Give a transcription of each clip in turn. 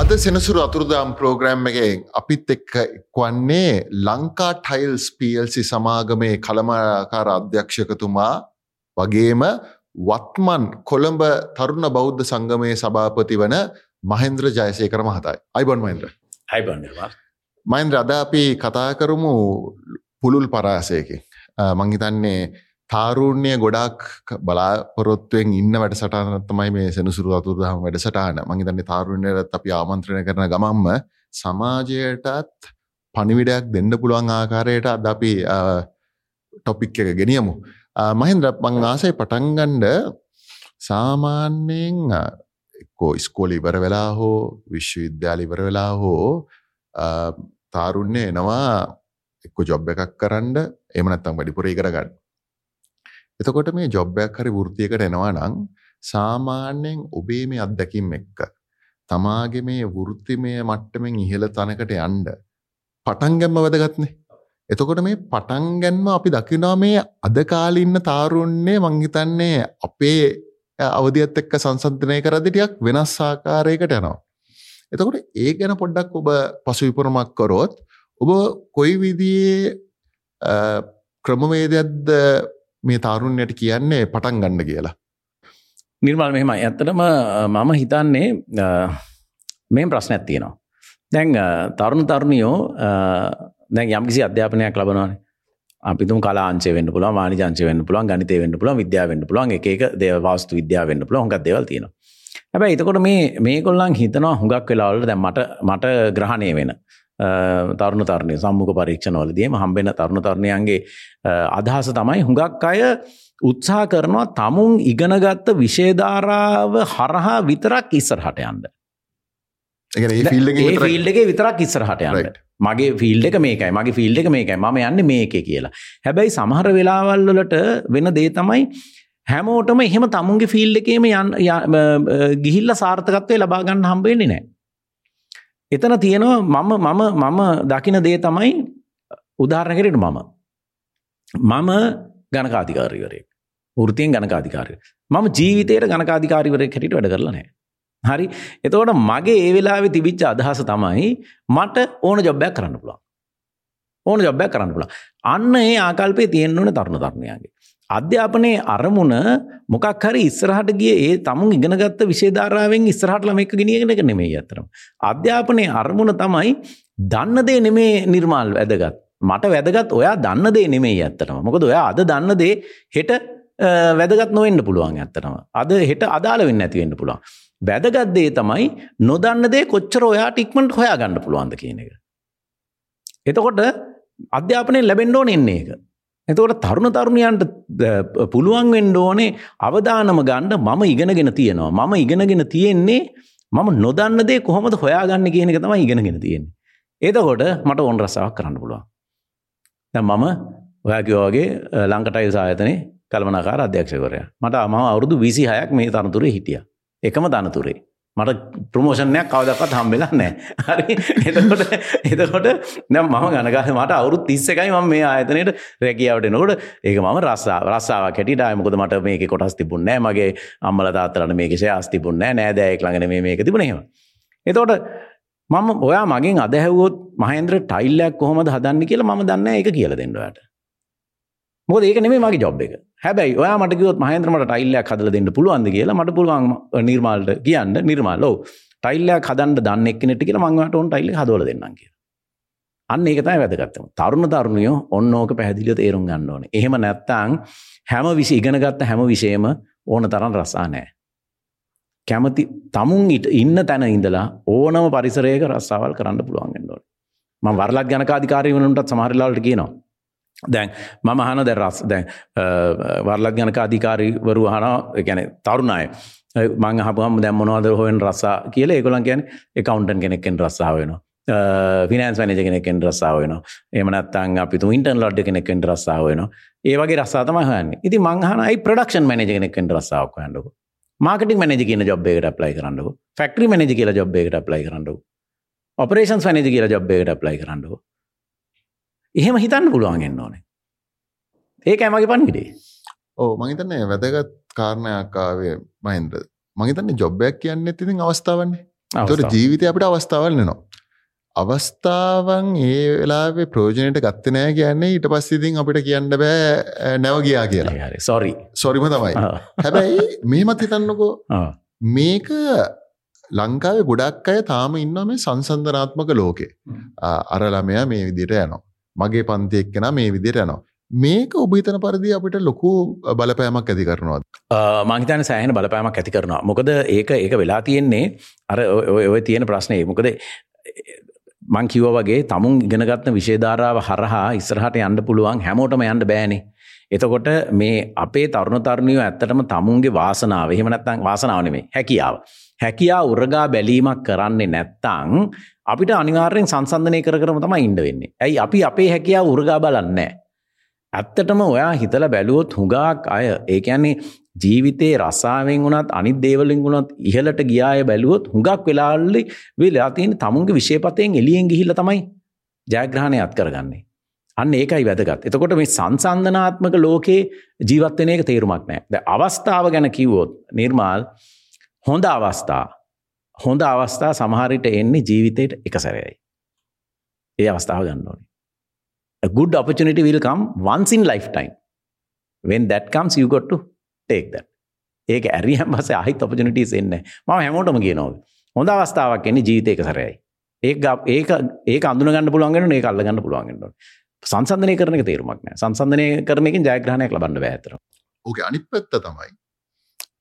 අද සෙනසුරු අතුරුදාම් ප්‍රෝග්‍රෑම් එකෙන් අපිත් එක්ක එක්වන්නේ ලංකා ටයිල්ස් පල්සි සමාගමේ කළමකාර අධ්‍යක්ෂකතුමා වගේම වත්මන් කොළඹ තරුණ බෞද්ධ සංගමයේ සභාපති වන මහෙන්ද්‍ර ජයසයකර මහතයි. අයිබොන් මහින්ද්‍ර. හයිබන්නවා. මයින්ද්‍ර අද අපි කතා කරමු පුළුල් පරාසයකින්. මංහිතන්නේ තාරුණ්‍යය ගොඩක් බලාපොරොත්තුවෙන් ඉන්න වැඩ සටනත්තමයි මේ සෙනසුරු අතුරදහම වැඩසටාන මහිතන්නේ තාරුණයට අපි ආමන්ත්‍රණය කරන ගමම්ම සමාජයටත් පනිවිඩයක් දෙන්න පුළුවන් ආකාරයට අද අපි ටොපික් එක ගෙනියමු. මහින්ද්‍ර මං ආසයි පටන්ගන්ඩ සාමාන්‍යයෙන් එක්කෝ ස්කෝල ඉවර වෙලා හෝ විශ්වවිද්‍යාල ඉවර වෙලා හෝ තාරුණ්‍ය එනවා එක්ක ජොබ් එකක් කරන්න එමනත්තම් වැඩිපුරේ කරගන්න එතකොට මේ ජොබ්බයක් හරි වෘතියකට එනවා නම් සාමාන්‍යයෙන් ඔබේ මේ අත්දැකීම් එක්ක තමාගේ මේ වෘත්තිමය මට්ටමින් ඉහළ තැනකට යන්න පටන් ගැම්ම වැදගත්නේ. එතකොට මේ පටන් ගැන්ම අපි දකිනවා මේ අද කාලේ ඉන්න තාරුණ්‍ය මං හිතන්නේ අපේ අවධියත් එක්ක සංසන්දනය කරද්දී ටිකක් වෙනස් ආකාරයකට යනවා. එතකොට ඒ ගැන පොඩ්ඩක් ඔබ පසු විපරමක් කරොත් ඔබ කොයි විදිහේ ක්‍රමවේදයක්ද මේ තාරුණ්‍යයට කියන්නේ පටන් ගන්න කියලා. නිර්මල් මෙහෙම ඇත්තටම මම හිතන්නේ මේ ප්‍රශ්නයක් තියෙනවා. දැන් තරුණ තරුණියෝ දැන් යම්කිසි අධ්‍යාපනයක් ලබනවානේ. අපිතුම කලාංචය වෙන්න පුළුවන් වාණිජංචය වෙන්න පුළුවන් ගණිතය වෙන්න පුළුවන් විද්‍යාව වෙන්න පුළුවන් එක එක දේවල් වාස්තු විද්‍යාව වෙන්න පුළුවන් හුඟක් දේවල් තියෙනවා. හැබැයි එතකොට මේ මේගොල්ලන් හිතනවා හුඟක් වෙලාවලට දැන් මට මට ග්‍රහණය වෙන තරුණ තරණය සම්මුඛ පරීක්ෂණවලදීම හම්බෙන තරුණ තරණයන්ගේ අදහස තමයි හුඟක් අය උත්සාහ කරනවා තමුන් ඉගෙනගත්ත විශේධාරාව හරහා විතරක් ඉස්සරහට යන්න. ෆිල්ඩ එක විතරක් ඉස්සරහට යන්න. මගේ ෆිල්ඩ එක මේකයි මගේ ෆිල්ඩ එක මේකයි ම යන්න මේක කියලා. හැබැයි සමහර වෙලාවල්ලට වෙන දේ තමයි හැමෝටම එහෙම තමුන්ගේ ෆිල්ඩ එකේම ගිහිල්ල සාර්ථකත්වය ලබාගන්න හම්බෙන්නේ නෑ. එතන තියෙනවා මම මම මම දකින දේ තමයි උදාහරණයකට මම. මම ගණකාධිකාරීවරයෙක්. වෘතියෙන් ගණකාධිකාරය. මම ජීවිතයට ගණකාධිකාරිවරයෙක් හැටියට වැඩ කරලා නැහැ. හරි. එතකොට මගේ ඒ වෙලාවේ තිබිච්ච අදහස තමයි මට ඕන ජොබ් එකක් කරන්න පුළුවන්. ඕන ජොබ් එකක් කරන්න පුළුවන්. අන්න ඒ ආකල්පේ තියෙන්න ඕනේ තරුණ තරුණියන්ගේ. අධ්‍යාපනයේ අරමුණ මොකක් හරි ඉස්සරහට ගිය ඒ තමුන් ඉගෙනගත්ත විශේධාරාවෙන් ඉස්සරහට ළමෙක්ව ගෙනියගෙන එක නෙමෙයි අතරම. අධ්‍යාපනයේ අරමුණ තමයි දන්න දේ නෙමේ නිර්මාල් වැදගත්. මට වැදගත් ඔයා දන්න දේ නෙමෙයි ඇත්තටම. මොකද ඔයා අද දන්න දේ හෙට වැදගත් නොවෙන්න පුළුවන් ඇත්තටම. අද හෙට අදාළ වෙන්න ඇති වෙන්න පුළුවන්. වැදගත් දේ තමයි නොදන්න දේ කොච්චර ඔයාට ඉක්මනට හොයාගන්න පුළුවන්ද කියන එක. එතකොට අධ්‍යාපනයෙන් ලැබෙන්න ඕනේ ඉන්නේ ඒක. එතකොට තරුණ තරුණයන්ට පුළුවන් වෙන්න ඕනේ අවදානම ගන්න මම ඉගෙනගෙන තියෙනවා. මම ඉගෙනගෙන තියෙන්නේ මම නොදන්න දේ කොහොමද හොයාගන්න කියන එක තමයි ඉගෙනගෙන තියෙන්නේ. එතකොට මට ඕන රසාවක් කරන්න පුළුවන්. දැන් මම ඔයා කිව්වා වගේ ලංකටයිල්ස් ආයතනයේ කළමනාකාර අධ්‍යක්ෂකවරයා. මට මම අවුරුදු 26ක් මේ තනතුරේ හිටියා. එකම තනතුරේ. මට ප්‍රමෝෂණයක් කවදක්වත් හම්බෙලා නෑ හරි. එතකොට එතකොට නම් මම ගණකාල මට අවුරුත් තිස්ස එකයි ම මේ ආයතනයට රැකියාවට නොට ඒක මම රස්සා රස්සාාව කැටිට අයමකොද මට මේක කොටස් තිබුන්නෑ මගේ අම්මල තාතරන මේකෂය අස්තිබුන්නෑ නෑදෑයෙක් ළඟන මේක තිබුණේම එතකොට මම ඔයා මගින් අදහැවොත් මහන්ද්‍ර ටයිල්ලයක් කොහොමද හදන්න කියලා ම දන්න එක කියල දෙන්නට මොක ඒක නෙමේ මගේ ජොබ් එක. හැබැයි ඔයා මටකිවත් මහන්ද්‍රමට ටයිල්ලයක් හදල දෙන්න පුළුවන්ද කියලා මට පුළුවන් නිර්මාල්ට කියන්න නිර්මාල්ලෝ ටයිල්ලයක් හදන්න දන්න එක්නෙට කියලා මංවට ඔන් ටයිල්ල හදවල දෙන්නම් කිය අන්න ඒකතයි වැදගත්තම තරුණ තරුණයෝ ඔන්න ඕක පැහැදිලිය තේරුම් ගන්න ඕන. එහෙම නැත්තං හැම විසි ඉගෙනගත්ත හැම විෂයම ඕන තරන් රස්සා නෑ. කැමති තමුන් ඉට ඉන්න තැන ඉඳලා ඕනම පරිසරයක රස්සාවල් කරන්න පුළුවන්ගෙන් ඕන. ම වරලක් ගැනකාධිකාරය වනටත් සමහරලාට කියනවා. දැන් මම හන දැ රස් දැන් වර්ලක් ගනක අධිකාරීවරු හන ගැන තරුණය මං හපුහම දැම් මොනවද හොෙන් රස්සා කියල ඒකොලන් ගැන එකකවන්ටන් කෙනෙක්ෙන් රස්සාාව වෙනවා ෆිනන්ස් වැනජ කෙනෙක්ෙන් රස්සාාව වෙන එමනත්තන් අපිතු ඉන්ටන් ලඩ් කෙනෙක්ෙන් රස්සාාව වෙන ඒවගේ රස්සාතම හන්න ඉති මංහනයි ප්‍රඩක්ෂන් මනජ කෙනෙක්ෙන් රස්සාාවක් හන්ඩක මාකටින් මනජ කියන ජොබ්බේකට ප්ලයි කරන්නක? ෆක්ටරි මනජ කියලා ජොබ්බේකට ප්ලයි කරන්නක? ඔපරේෂන් වනජ කියලා ජොබ්බේකට ප්ලයි කරන්නක? එහෙම හිතන්න පුළුවන්ගෙන්න්න ඕනේ. ඒක ඇමගේ පන්විඩේ ඕ මහිතන්නේ වැදගත් කාරණයක්කාවේ මහින්ද. මහිතන්නේ ජොබ්බයක් කියන්න ඉතින් අවස්ථාවන්නේ අවස්ථාව. ජීවිතය අපිට අවස්ථාවල් නවා. අවස්ථාවන් ඒ වෙලාවේ ප්‍රෝජනයට ගත්තනෑ කියන්නේ ඊට පස්සිතින් අපිට කියන්න බෑ නැව ගියා කියලා. සොරි සොරිම තමයි. හැබැයි මෙහෙමත් හිතන්නකෝ. මේක ලංකාවේ ගොඩක් අය තාම ඉන්න මේ සංසන්ධනාත්මක ලෝකේ. ආ, අර ළමයා මේ විදියට යනවා මගේ පන්ති එක්කෙන මේ විදියට යනවා. මේක ඔබහිතන පරිදි අපිට ලොකු බලපෑමක් ඇති කරනවා මංහිතන සෑහන බලපෑමක් ඇති කරනවා. මොකද ඒක ඒක වෙලා තියෙන්නේ අර ඔය- ඔය ඔය තියෙන ප්‍රශ්නය මොකද මං කිව වගේ තමුන් ඉගෙනගත්න විශේධාරාව හරහා ඉස්සරහට යන්න පුළුවන් හැමෝටම යන්න බෑනේ. එතකොට මේ අපේ තරුණ තරුණියෝ ඇත්තටම තමුන්ගේ වාසනාව එහෙම නැත්තම් වාසනාව නෙමෙයි හැකියාව. හැකියා උරගා බැලීමක් කරන්නේ නැත්තං අපිට අනිවාර්යෙන් සංසන්ධනය කර කරම තමයි ඉන්න වෙන්නේ ඇයි අපි අපේ හැකියාව උරගා බලන්නේ ඇත්තටම ඔයා හිතල බැලුවොත් හුඟක් අය ඒ කියන්නේ ජීවිතේ රස්සාාවෙන් වුණත් අනිත් දේවලින් වුණත් ඉහලට ගියාය බැලුවොත් හුඟක් වෙලාල්ලි වෙලා තියෙන තමුන්ගේ විශේපතයෙන් එලියෙන් ගිහිල්ල තමයි ජයග්‍රහණය අත් කරගන්නේ. අන්න ඒකයි වැදගත්. එතකොට මේ සංසන්ධනාත්මක ලෝකේ ජීවත්වන එක තේරුමක් නෑ. ද අවස්ථාව ගැන කිව්වොත් නිර්මාල් හොඳ අවස්ථා හොඳ අවස්ථා සමහරිට එන්නේ ජීවිතයට එක සැරයයි. ඒ අවස්ථාව ගන්න ඕනේ. A good opportunity will come once in lifetime. When that comes, you got to take that. ඒක ඇරියම් පස අහිත් opportunities එන්න ම හැමෝටම කියනව. හොඳ අවස්ථාවක් එන්නේ ජීවිතයක සරයයි. ඒ ඒක ඒක අඳුනගන්න පුළුවන්ගෙන ඒ අල්ලගන්න පුළුවන්ගෙන්ට. සංසන්ධනය කරන එක තේරුමක් නෑ සංසන්ධනය කරනකින් ජයග්‍රහණයක් ලබන්න බෑතර. ඕක අනිත් පැත්ත තමයි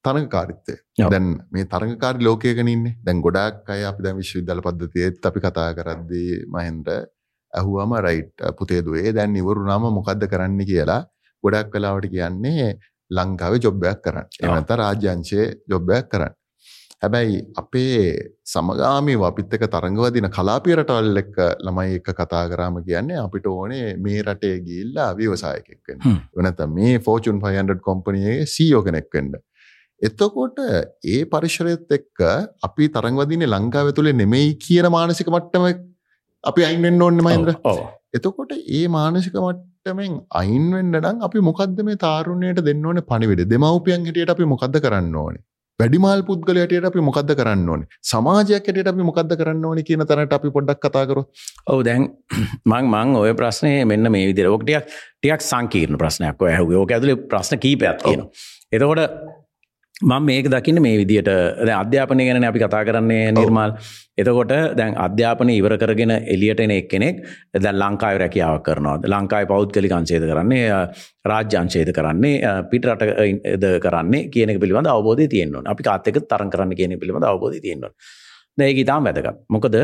තරඟකාරිත්තය. දැන් මේ තරඟකාරි ලෝකයකනන්නේ දැන් ගොඩක් අය අපි දැන් විශ්වවිද්‍යාල පද්ධතියත් අපි කතා කරද්දී මහෙන්ට ඇහුවම රයිට් පුතේදුවේ දැන් ඉවරුනාම මොකක්ද කරන්න කියලා ගොඩක් වෙලාවට කියන්නේ ලංකාවේ ජොබ්බයක් කරන්න. එනත රාජ්‍යංශය ජොබ්බයක් කරන්න. හැබැයි අපේ සමගාමී අපිත්තක තරඟවදින කලාපියරටවල් එක්ක ළමයි එක කතා කරාම කියන්නේ අපිට ඕනේ මේ රටේ ගිල්ලා විවසායකෙක්වෙන්න හ්ම්. වනත මේ ෆෝචුන් 500 කොම්පනයේ සීයෝ කෙනෙක්වෙන්ඩ එතකොට ඒ පරිශ්‍රයත් එක්ක අපි තරංවදින ලංකාව තුළේ නෙමෙයි කියන මානසික මට්ටම අපි අයින්ෙන්න්න ඕන්න මහින්ද්‍ර. ඕ එතකොට ඒ මානසික මට්ටමෙන් අයින්වෙන්ඩ නම් අපි මොකක්ද මේ තාරුණයට දෙන්න ඕන පනිවිඩ දෙමවපියන් හිටියට අපි මොකක්ද කරන්න ඕනේ? වැඩිමාල් පුද්ගලයට අපි මොකක්ද කරන්න ඕනේ? සමාජයක් ඇයට අපි මොකක්ද කරන්න ඕනි කියන තැනට අපි පොඩ්ඩක් කතාකරු ඔව දැන් මං මං ඔය ප්‍රශ්නය මෙන්න මේ විදිර ෝකටියක් ටියක් සංකීර්ණ ප්‍රශ්නයක් ඔය ඇහුව. ඕක ඇතුලේ ප්‍රශ්න කීපයක් තියෙනවා. එතකොට මං මේක දකින්න මේ විදිට දැන් අධ්‍යාපනය ගැන අපි කතා කරන්නේ නිර්මල්. එතකොට දැන් අධ්‍යාපනය ඉවර කරගෙන එලියට එන එක්කෙනෙක් දැන් ලංකාව රැකියාවක් කරනවා. ලංකායි පෞද්ගලික අංශේද කරන්නේ අ, රාජ්‍ය අංශේද කරන්නේ අ, පිටරටද කරන්නේ කියන එක පිළිබඳ අවබෝධය තියෙනවා අපි කාත්තක තරන් කරන්න කියන පිළිබඳ අවබෝධය තියෙනවා දැ ඒක ඉතාම් වැදගත්. මොකද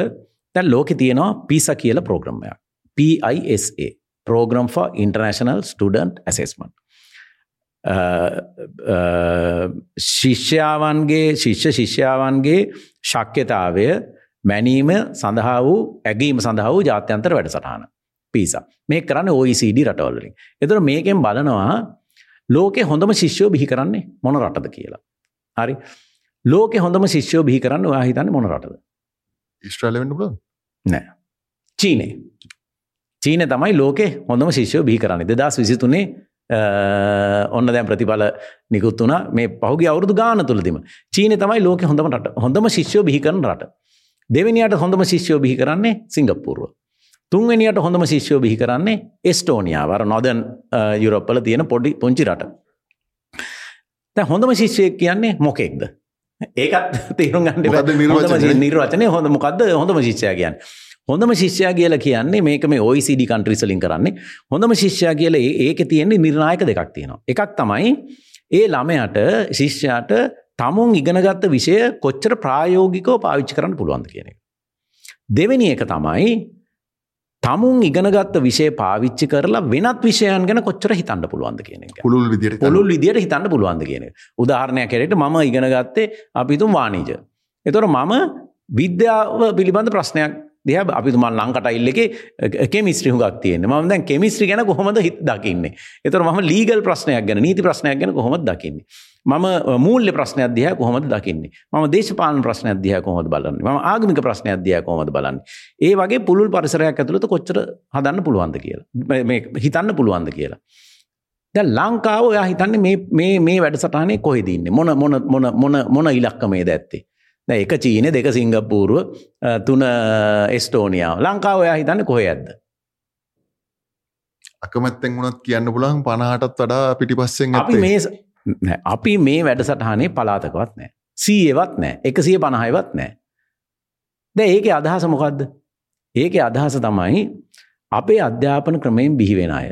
දැන් ලෝකෙ තියෙනවා පිස කියල ප්‍රෝග්‍රම්මයක් PISA Program for International Student Assessment. ශිෂ්‍යාවන්ගේ ශිෂ්‍ය ශිෂ්‍යාවන්ගේ ශක්්‍යතාවය මැනීම සඳහා වූ ඇගීම සඳහා වූ ජාත්‍යන්තර වැඩසටහන පිසා මේ කරන්න OECD රටවල්ලින් එතුර මේකෙන් බලනවා ලෝකෙ හොඳම ශිෂ්‍යෝ බිහි කරන්නේ මොන රටද කියලා. හරි? ලෝකෙ හොඳම ශිෂ්‍යෝ බිහි කරන්න වාහිතන්න මොන රටද? බල නෑ. චීනේ චීන තමයි ලෝකෙ හොඳම ශිෂ්‍යෝ බිහි කරන්නේ. දෙදස් විසිතුනේ ඔන්න දැන් ප්‍රතිඵල නිකුත් වුණ. මේ පහුගේ අවුරදු ගාන තුළදිම. චීන තමයි ලෝක හොඳම රට. හොඳම ශිෂ්‍යෝ බිහි කරන රට. දෙවනියට හොඳම ශිෂ්‍යෝ බිහි කරන්නේ සිංගප්පූරුව. තුන්වැනියට හොඳම ශිෂ්‍යෝ බිහි කරන්නේ එස්ටෝනියාවර නොදන් යුරොප්පල තියෙන පොඩි පොංචි රට. තැ හොඳම ශිෂ්‍යයක් කියන්නේ මොකෙක්ද? ඒකත් තේරුම් ගන්න? නිර්වචනය? හොඳ මොකක්ද හොඳම ශිෂ්‍යයා කියන්න හොඳම ශිෂ්‍යයා කියලා කියන්නේ මේක මේ OECD කන්ට්‍රිසලින් කරන්නේ හොඳම ශිෂ්‍යයා කියලා ඒක තියෙන්නේ නිර්ණායක දෙකක් තියෙනවා. එකක් තමයි ඒ ළමයට ශිෂ්‍යයාට තමුන් ඉගෙනගත්ත විෂය කොච්චර ප්‍රායෝගිකව පාවිච්චි කරන්න පුළුවන්ද කියන එක. දෙවෙනි එක තමයි තමුන් ඉගෙනගත්ත විෂය පාවිච්චි කරලා වෙනත් විෂයන් ගැන කොච්චර හිතන්න පුළුවන්ද කියන එක. පුළුල් විදිට පුළුල් විදියට හිතන්න පුළුවන්ද කියන එක. උදාහරණයක් කරට මම ඉගෙන ගත්තේ අපිතුම් වානීජ. එතොර මම විද්‍යාව පිළිබඳ ප්‍රශ්නයක් දෙහ අපිතුමන් ලංකට ඉල්ල එක කෙමිස්ත්‍රි හුගක් තියෙන ම දැන් කෙමිස්ත්‍රි ගැන කොහොමද හිත් දකින්නේ? එතර ම ලීගල් ප්‍රශ්නයක් ගැන නීති ප්‍රශ්නයක් ගැන කොහොමද දකින්නේ? මම මූල්‍ය ප්‍රශ්න අධ්‍යය කොහොමද දකින්නේ? ම දේශපාන ප්‍රශ්න අධ්‍යය කොහොද බලන්න? ම ආගමික ප්‍රශ්න අධ්‍යය කොහොද බලන්න? ඒ වගේ පුළුල් පරිසරයක් ඇතුළත කොච්චර හදන්න පුළුවන්ද කියලා. මේ හිතන්න පුළුවන්ද කියලා. ද ලංකාව ඔයා හිතන්නේ මේ මේ මේ වැඩසටහනේ කොහෙදන්න මොන මොන මොන මොන මොන ඉලක්කමේද ඇත්තේ? දැන් එක චීනේ දෙක සිංගප්පූරුව තුන එස්ටෝනියාව. ලංකාව ඔයා හිතන්නේ කොහේ ඇද්ද අකමැත්තෙන් වුණත් කියන්න පුළුවන් පණහටත් වඩා පිටිපස්සෙන් අපි මේ අපි මේ වැඩසටහනේ පලාතකවත් නෑ. සීයවත් නෑ. එකසිය පණහයවත් නෑ. ද ඒක අදහස මොකක්ද ඒක අදහස තමයි අපේ අධ්‍යාපන ක්‍රමයෙන් බිහිවෙන අය.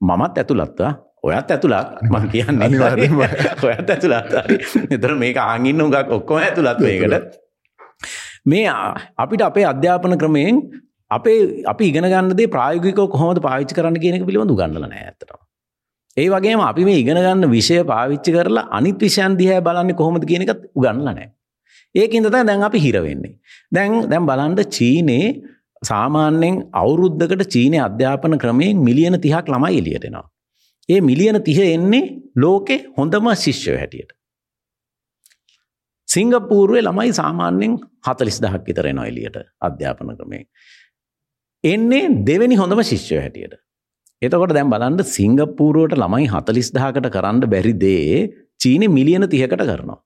මමත් ඇතුළත්වා ඔයත් ඇතුළත් මං කියන්නේ. ඔයත් ඇතුළත් එතර මේක ආගින්න උගක් ඔක්කොම ඇතුළත් මේකට මේ අපිට අපේ අධ්‍යාපන ක්‍රමයෙන් අපේ අපි ඉගෙන ගන්නදේ ප්‍රායෝගිකව කොහොමද පාවිච්චි කරන්න කියන එක පිළිබඳ උගන්නලා නැහැ ඇත්තටම. ඒ වගේම අපි මේ ඉගෙන ගන්න විෂය පාවිච්චි කරලා අනිත් විෂයන් දිහා බලන්නේ කොහොමද කියන එකත් උගන්නලා නැහැ. ඒකින්ද තමයි දැන් අපි හිර වෙන්නේ. දැන් දැන් බලන්න චීනේ සාමාන්‍යයෙන් අවුරුද්දකට චීනේ අධ්‍යාපන ක්‍රමයෙන් මිලියන 30ක් ළමයි එළියට එනවා. ඒ මිලියන 30 එන්නේ ලෝකේ හොඳම ශිෂ්‍යයෝ හැටියට. සිංගප්පූරුවේ ළමයි සාමාන්‍යයෙන් 40000ක් විතර එනවා එළියට අධ්‍යාපන ක්‍රමයෙන්. එන්නේ දෙවෙනි හොඳම ශිෂ්‍යයෝ හැටියට. එතකොට දැන් බලන්න සිංගප්පූරුවට ළමයි 40000කට කරන්න බැරි දේ චීනේ මිලියන 30කට කරනවා.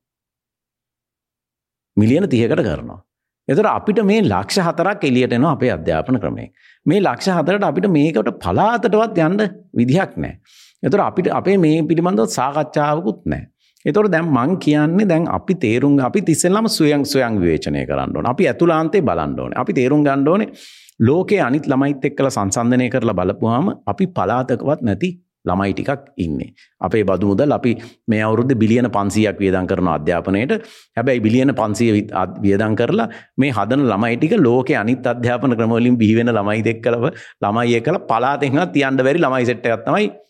මිලියන 30කට කරනවා. එතකොට අපිට මේ ලක්ෂ හතරක් එළියට එනවා අපේ අධ්‍යාපන ක්‍රමයෙන්. මේ ලක්ෂ හතරට අපිට මේකට පලාතටවත් යන්න විදිහක් නැහැ. එතකොට අපිට අපේ මේ පිළිබඳව සාකච්ඡාවකුත් නැහැ. එතකොට දැන් මං කියන්නේ දැන් අපි තේරුම් අපි තිස්සෙල්ලම ස්වයං ස්වයං විවේචනය කරන්න ඕනේ. අපි ඇතුළාන්තේ බලන්න ඕනේ. අපි තේරුම් ගන්න ඕනේ ලෝකයේ අනිත් ළමයිත් එක්කලා සංසන්දනය කරලා බලපුවාම අපි පලාතකවත් නැති ළමයි ටිකක් ඉන්නේ. අපේ බදු මුදල් අපි මේ අවුරුද්ද බිලියන 500ක් වියදම් කරන අධ්‍යාපනයට. හැබැයි බිලියන 500 වි- අධ්- වියදම් කරලා මේ හදන ළමයි ටික ලෝකයේ අනිත් අධ්‍යාපන ක්‍රම වලින් බිහි වෙන ළමයි එක්කලව ළමයි එක්කලා පලාතෙන්වත් තියන්න බැරි ළමයි සෙට් එකක් තමයි අ,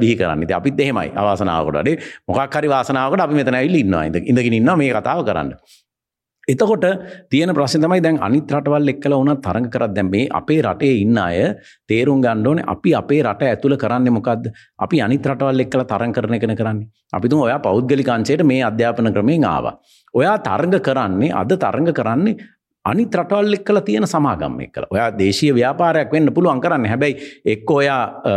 බිහි කරන්න. ඉතින් අපිත් එහෙමයි අවාසනාවකට. අඩේ මොකක් හරි වාසනාවකට අපි මෙතන ඇවිල්ලා ඉන්නවා. ඉඳ- ඉඳගෙන ඉන්නවා මේ කතාව කරන්න. එතකොට තියෙන ප්‍රශ්න තමයි දැන් අනිත් රටවල් එක්කලා වුණත් තරඟ කරත් දැන් මේ අපේ රටේ ඉන්න අය තේරුම් ගන්න ඕනේ අපි අපේ රට ඇතුළ කරන්නේ මොකද්ද? අපි අනිත් රටවල් එක්කලා තරඟ කරන එකනේ කරන්නේ. අපි තුන් ඔයා පෞද්ගලික අංශයට මේ අධ්‍යාපන ක්‍රමයෙන් ආවා. ඔයා තරඟ කරන්නේ අද තරඟ කරන්නේ අනිත් රටවල් එක්කලා තියෙන සමාගම් එක්කලා. ඔයා දේශීය ව්‍යාපාරයක් වෙන්න පුළුවන් කරන්නේ. හැබැයි එක්ක ඔයා අ,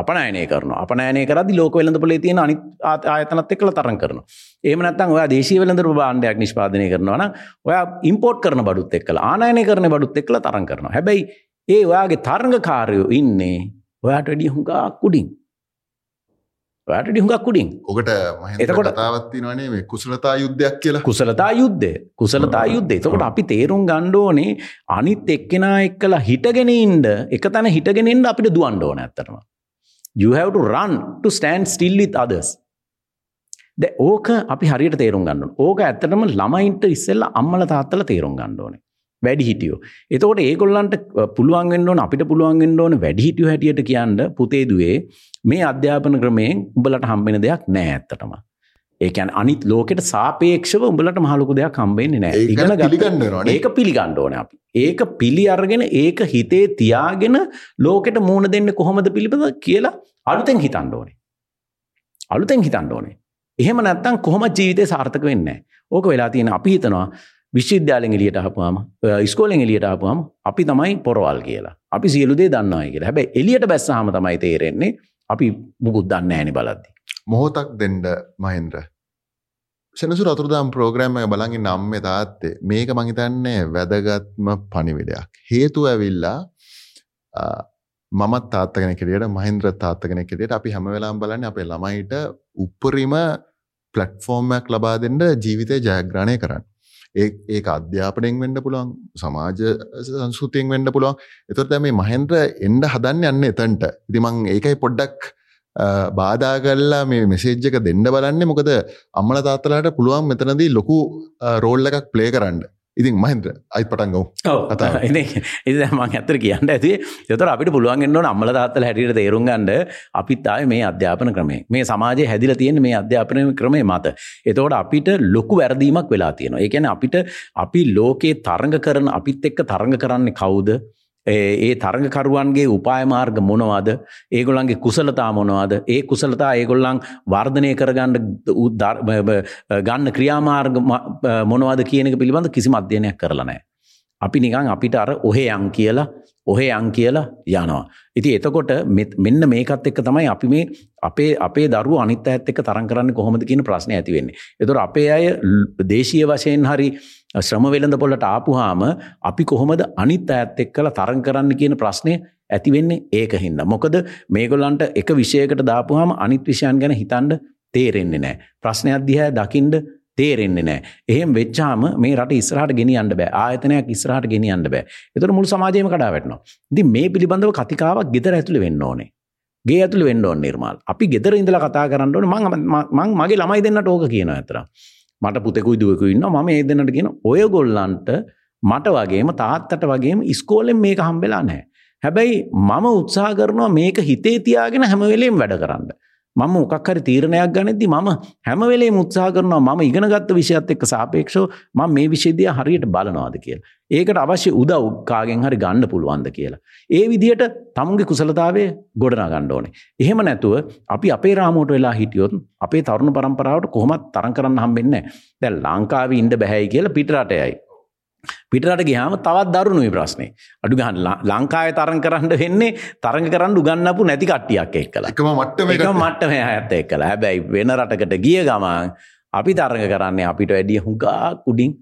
අපනයනය කරනවා. අපනයනය කරද්දි ලෝක වෙළඳපොලේ තියෙන අනිත් ආ- ආයතනත් එක්කලා තරඟ කරනවා. එහෙම නැත්නම් ඔයා දේශීය වෙළඳ භාණ්ඩයක් නිෂ්පාදනය කරනවා නම් ඔයා ඉම්පෝර්ට් කරන බඩුත් එක්කලා ආනයනය කරන බඩුත් එක්කලා තරඟ කරනවා. හැබැයි ඒ ඔයාගේ තරඟකාරයෝ ඉන්නේ ඔයාට වැඩිය හුඟක් උඩින්. ඔයාට වැඩිය හුඟක් උඩින්. ඔකට එතකොට- කතාවත් තියෙනවනේ මේ කුසලතා යුද්ධයක් කියලා. කුසලතා යුද්ධය. කුසලතා යුද්ධය. එතකොට අපි තේරුම් ඕනේ අනිත් එක්කෙනා එක්කලා හිටගෙන ඉන්න එක තැන හිටගෙන ඉන්න අපිට දුවන්න ඕන ඇත්තටම. You have to run to stand still with others. ඕක අපි හරියට තේරුම් ගන්න. ඕක ඇත්තටම ළමයින්ට ඉස්සෙල්ලා අම්මලා තාත්තලා තේරුම් ගන්න ඕනේ වැඩි හිටියෝ. එතකොට ඒගොල්ලන්ට පුළුවන් වෙන්න ඕන අපිට පුළුවන් වෙන්න ඕන වැඩි හිටියෝ හැටියට කියන්න පුතේ දුවේ මේ අධ්‍යාපන ක්‍රමයෙන් උඹලට හම්බෙන දෙයක් නෑ ඇත්තටම. ඒකන් අනිත් ලෝකෙට සාපේක්ෂව උඹලට මහලොකු දෙයක් හම්බෙන්නේ නෑ. ඉගෙන වෙනවානේ. ඒක පිළිගන්න ඕන අපි. ඒක පිළි අරගෙන ඒක හිතේ තියාගෙන ලෝකෙට මූුණ දෙන්න කොහොමද පිළිබඳ කියලා අලුතෙන් හිතන්න ඕනේ. අලුතෙන් හිතන්න ඕනේ. එහෙම නැත්තම් කොහොම ජීවිතය සාර්ථක වෙන්න ඕක වෙලා තියෙන අපි හිතනවා විශ්විද්‍යාලෙන් එලියට ආපුවාම ස්කෝලෙන් එලියට ආපුවාම අපි තමයි පොරවල් කියලා. අපි සියලු දේ දන්නවයි කියලා. හැබැයි එලියට බැස්සාම තමයි තේරෙන්නේ අපි මුකුත් දන්නේ නැහැ නේ බලද්දි. මොහොතක් දෙන්න මහින්ද්‍ර සෙනසුර අතුරදාම් ප්‍රෝග්‍රෑම් එක බලඟින් නම්ම තාත්තේ. මේක මහිතන්නේ වැදගත්ම පනිවිඩයක් හේතු ඇවිල්ලා අ, මමත් තාත්තගෙන කෙරියට මහින්ද්‍ර තාත්තගෙන කෙරියට අපි හැම වෙලාම් බලන්න අපේ ළමයිට උපරිම පලට්ෆෝර්ම්යක් ලබා දෙන්න ජීවිතය ජයග්‍රණය කරන්න. ඒ ඒ අධ්‍යාපනයෙන් වෙන්න පුළුවන් සමාජ සංස්කෘතියෙන් වෙන්න පුළුවන්. එතොට මේ මහන්ද්‍ර එන්ඩ හදන්න යන්න එතන්ට. ඉතිමං ඒකයි පොඩ්ඩක් බාධා කල්ලා මේ මෙසේජ්ජක දෙන්න බලන්න. මොකද අම්මල තාත්තලාට පුළුවන් මෙතනදී ලොකු රෝල්ල එකක් ප්ලේ කරන්න. ඉතින් මහින්ද්‍ර අයිත් පටන්ගව කතාව. එ මං ඇතර කියන්න ඇති. යතර අපිට පුළුවන්ගෙන්න්නවන අම්මල තාත්තල හැටියට තේරුම් ගන්න අපිත් ආය මේ අධ්‍යාපන ක්‍රමේ මේ සමාජය හැදිල තියෙන මේ අධ්‍යාපනය ක්‍රමේ මත. එතවට අපිට ලොකු වැරදීමක් වෙලා තියෙනවා. ඒකැන අපිට අපි ලෝකයේ තරඟ කරන අපිත් එක්ක තරඟ කරන්නේ කවුද ඒ තරඟකරුවන්ගේ උපායමාර්ග මොනවාද ඒගොල්ලන්ගේ කුසලතා මොනවාද ඒ කුසලතා ඒගොල්ලන් වර්ධනය කරගන්න උද්- ගන්න ක්‍රියාමාර්ග ම- මොනවද කියනක පිළිබඳ කිසි අධ්‍යයනයක් කරලනෑ. අපි නිකං අපිට අර ඔහෙ යන් කියලා ඔහේ අං කියලා යනවා. ඉති එතකොට මෙන්න මේකත් එක්ක තමයි අපි මේ අපේ අපේ දරු අනිත් ඇත් එක්ක තරන් කරන්න කොහොමද කියන ප්‍රශ්න ඇතිවෙන්නේ. එතොර අපේ අය දේශීය වශයෙන් හරි ශ්‍රම වෙළඳ පොලට ආපුහාම අපි කොහොමද අනිත් ඇත් එක් කළ තරන් කරන්න කියන ප්‍රශ්නය ඇතිවෙන්නේ ඒක හින්ද. මොකද මේගොල්ලන්ට එක විෂයකට දාපුහම අනිත් විෂයන් ගැන හිතන්ඩ තේරෙන්නේ නෑ. ප්‍රශ්නයක් දිහැ දකිින්ඩ තේරෙන්නේ නෑ. එහෙම වෙච්චාම මේ රට ඉස්රහට ගෙනියන්න බෑ. ආයතනයක් ඉස්රහට ගෙනියන්න බෑ. එතර මුළු සමාජයම කඩා වැටනවා. දි මේ පිළිබඳව කතිකාවක් ගෙදර ඇතුළ වෙන්න ඕනේ. ගේ ඇතුළ වෙන්න ඕන නිර්මාල්. අපි ගෙදර ඉඳලා කතා කරන්න ඕන. මං මගේ ළමයි දෙන්නට ඕක කියන ඇතර මට පුතෙකුයි දුවකු ඉන්න මම ඒ දෙන්නට කියන ඔය ගොල්ලන්ට මට වගේම තාත්තට වගේම ඉස්කෝලෙන් මේක හම්බෙලා නෑ හැබැයි මම උත්සා කරනවා මේක හිතේ තියාගෙන හැමවෙලේම් වැඩ කරන්න. මම මොකක් හරි තීරණයක් ගනිද්දි මම හැම වෙලේම උත්සාහ කරනවා මම ඉගෙනගත්ත විෂයත් එක්ක සාපේක්ෂව මම මේ විෂය දිහා හරියට බලනවාද කියලා. ඒකට අවශ්‍ය උදව් කාගෙන් හරි ගන්න පුළුවන්ද කියලා. ඒ විදිහට තමුන්ගේ කුසලතාවය ගොඩනගා ගන්න ඕනේ. එහෙම නැතුව අපි අපේ රාමුවට වෙලා හිටියොත් අපේ තරුණ පරම්පරාවට කොහොමත් තරම් කරන්න හම්බෙන්නේ නැහැ. දැන් ලංකාවේ ඉන්න බෑයි කියලා පිටරටයයි. පිටරට ගියාම තවත් දරුණුයි ප්‍රශ්නේ. අඩු ගහන ලංකාවේ තරඟ කරන්න වෙන්නේ තරඟ කරන්න උගන්නපු නැති කට්ටියක් එක්කලා. එකම මට්ටම එකම මට්ටම හැත් එක්කලා. හැබැයි වෙන රටකට ගිය ගමන් අපි තරඟ කරන්නේ අපිට වැඩිය හුඟා කුඩින්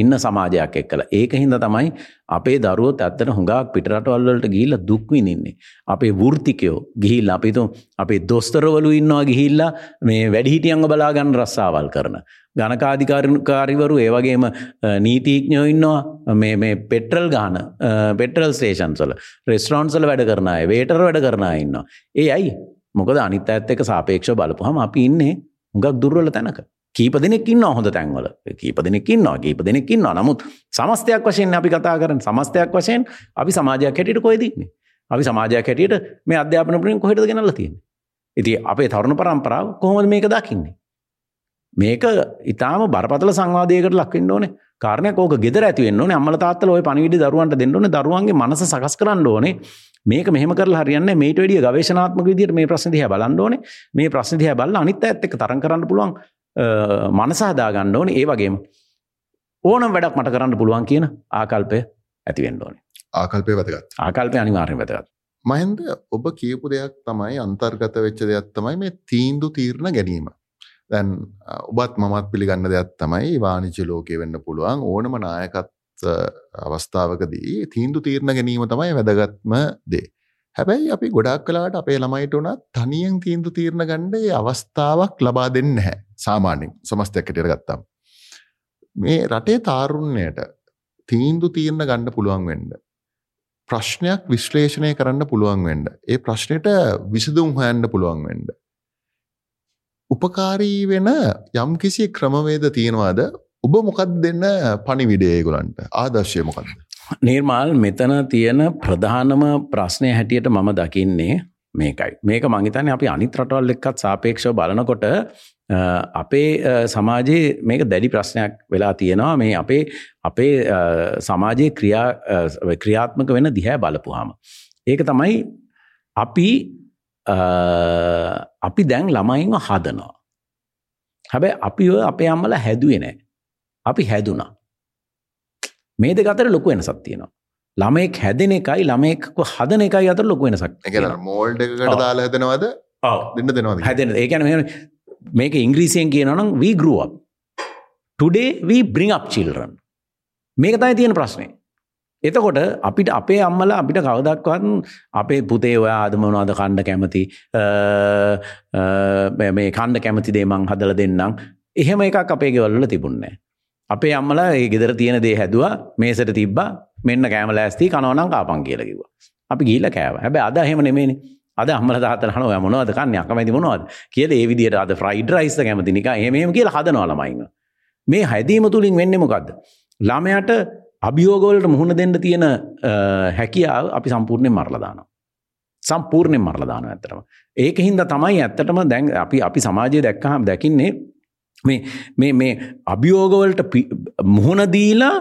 ඉන්න සමාජයක් එක්කලා ඒක හින්ද තමයි අපේ දරුවොත් ඇත්තට හුඟක් පිටරටවල්වලට ගිහිල්ල දුක්විනින්නේ. අපේ වෘතිකයෝ ගිහිල් අපිතු අපේ දොස්තරවලු ඉන්නවා ගිහිල්ලා මේ වැඩිහිටියන්ග බලාගන්න රස්සාවල් කරන. ගණකාධිකාරකාරිවරු ඒවගේම නීතිීඥයෝ ඉන්නවා. මේ පෙට්‍රල් ගාන පෙටරල් ස්ටේෂන්සල රෙස්ටරෝන්සල වැඩ කරනය වේටර වැඩ කරනා ඉන්නවා. ඒ අයි මොකද අනිත් ඇත්ත එක සාපේක්ෂ බලපුහම අපි ඉන්නේ හුඟක් දුර්වල තැනක. කීප දෙනෙක් ඉන්න හොඳ තැන්වල. කීප දෙනෙක් ඉන්නවා කීප දෙනෙක් ඉන්නවා. නමුත් සමස්තයක් වශයෙන් අපි කතා කරන සමස්තයක් වශයෙන් අපි සමාජයක් හැටියට කොයිදන්නේ අපි සමාජයක් හැටියට මේ අධ්‍යාපන පුරින් කොහෙට ගෙනල්ල තියෙන ඉති අපේ තරුණ පරම්පරාව කොහොමද මේක දකින්නේ? මේක ඉතාම බරපතල සංවාදයකට ලක්වෙන්න ඕනේ. කාරණයක් ඕක ගෙදර ඇතිවෙන්න ඕනේ. අම්මල තාත්තල ඔය පණිවිඩ දරුවන්ට දෙන්න ඕනේ. දරුවන්ගේ මනස සකස් කරන්න ඕනේ. මේක මෙහම කර හරියන්න මේට වැඩිය ගවේශනාත්මක විදිහට මේ ප්‍රශ්න දිහා බලන්න ඕනේ. මේ ප්‍රශ්න දිහා බලලා අනිත් ඇත්ත එක්ක තරම් කරන්න පුළුවන් මනසහදා ගන්න ඕනේ. ඒ වගේම ඕනම් වැඩක් මට කරන්න පුළුවන් කියන ආකල්පය ඇතිවෙන්න ඕනේ. ආකල්පය වැදගත්. ආකල්පය අනිවාර්යෙන් වැදගත්. මහින්ද ඔබ කියපු දෙයක් තමයි අන්තර්ගත වෙච්ච දෙයක් තමයි මේ තීන්දු තීරණ ගැනීම දැන් ඔබත් මමත් පිළිගන්න දෙයක් තමයි වාණිජ්‍ය ලෝකයේ වෙන්න පුළුවන් ඕනම නායකත් අවස්ථාවකදී තීන්දු තීරණ ගැනීම තමයි වැදගත්ම දේ හැබැයි අපි ගොඩක් කලාට අපේ ළමයිට වනත් තනියෙන් තීන්දු තීරණ ගණ්ඩ අවස්ථාවක් ලබා දෙන්න හැ සාමාන්‍යෙන් සමස්තයක්කටර ගත්තාම්. මේ රටේ තාරුණ්‍යයට තීන්දු තීරණ ගණ්ඩ පුළුවන් වෙන්ඩ. ප්‍රශ්නයක් විශ්ලේෂණය කරන්න පුළුවන් වෙන්ඩ. ඒ ප්‍රශ්නයට විසදුම් හොයන්න පුළුවන් වෙන්ඩ. උපකාරී වෙන යම් කිසි ක්‍රමවේද තියෙනවාද ඔබ මොකක් දෙන්න පණිවිඩේගුලන්ට ආදර්ශය මොකක්ද. නිර්මාල් මෙතන තියෙන ප්‍රධානම ප්‍රශ්නය හැටියට මම දකින්නේ මේකයි. මේක මංහිතන අපි අනිත් රටවල් එක්කත් සාපේක්ෂව බලනකොට අපේ සමාජයේ මේක දැඩි ප්‍රශ්නයක් වෙලා තියෙනවා මේ අපේ අපේ සමාජයේ ක්‍රියාත්මක වෙන දිහැ බලපුහාම. ඒක තමයි අපි අපි දැන් ළමයින්ව හදනවා. හැබැයි අපි අපේ අම්මල හැදුවේ නෑ. අපි හැදුනා. මේ දෙක අතර ලොකු වෙනසක් තියෙනවා. ළමයෙක් හැදෙන එකයි ළමයෙක් හදන එකයි අතර ලොකු වෙනසක්. ඒ කියන්නේ මෝල්ඩ් එකකට දාලා හදනවද? ඔව්. දෙන්න දෙනවද? හැදෙන. ඒ කියන්නේ මේක ඉංග්‍රීසියෙන් කියනවා නම් we grew up. today we bring up children. මේක තමයි තියෙන ප්‍රශ්නේ. එතකොට අපිට අපේ අම්මලා අපිට කවදක්වත් අපේ පුතේ ඔයා අදමනවාද කණ්ඩ කැමති මේ කණ්ඩ කැමති දේමං හදල දෙන්නම් එහෙම එකක් අපේ ගෙවල්ල තිබුන්නේ. අපේ අම්මලා ඒ ගෙදර තියෙන දේ හැදවා මේසට තිබ්බා මෙන්න කෑම ලෑස්ති කනවනම් කාපන් කියලා කිව්වා. අපි ගිහිල්ලා කෑවා. හැබැයි අද එහෙම නෙමෙයිනේ. අද අම්මලා තාත්තලා අහනවා ඔයා මොනවද කන්නේ අකමැති මොනවද කියලා ඒ විදිහට අද ෆ්‍රයිඩ් රයිස් කැමති නිකන් එහෙම එහෙම කියලා හදනවා ළමයින්ව. මේ හැදීම තුලින් වෙන්නේ මොකද්ද? ළමයාට අභියෝග වලට මුහුණ දෙන්න තියෙන හැකියාව අපි සම්පූර්ණයෙන් මරලා දානවා. සම්පූර්ණයෙන් මරලා දානවා ඇත්තටම. ඒකින්ද තමයි ඇත්තටම දැන් අපි අපි සමාජයේ දැක්කහම දකින්නේ මේ මේ අභියෝගවලට මුහුණ දීලා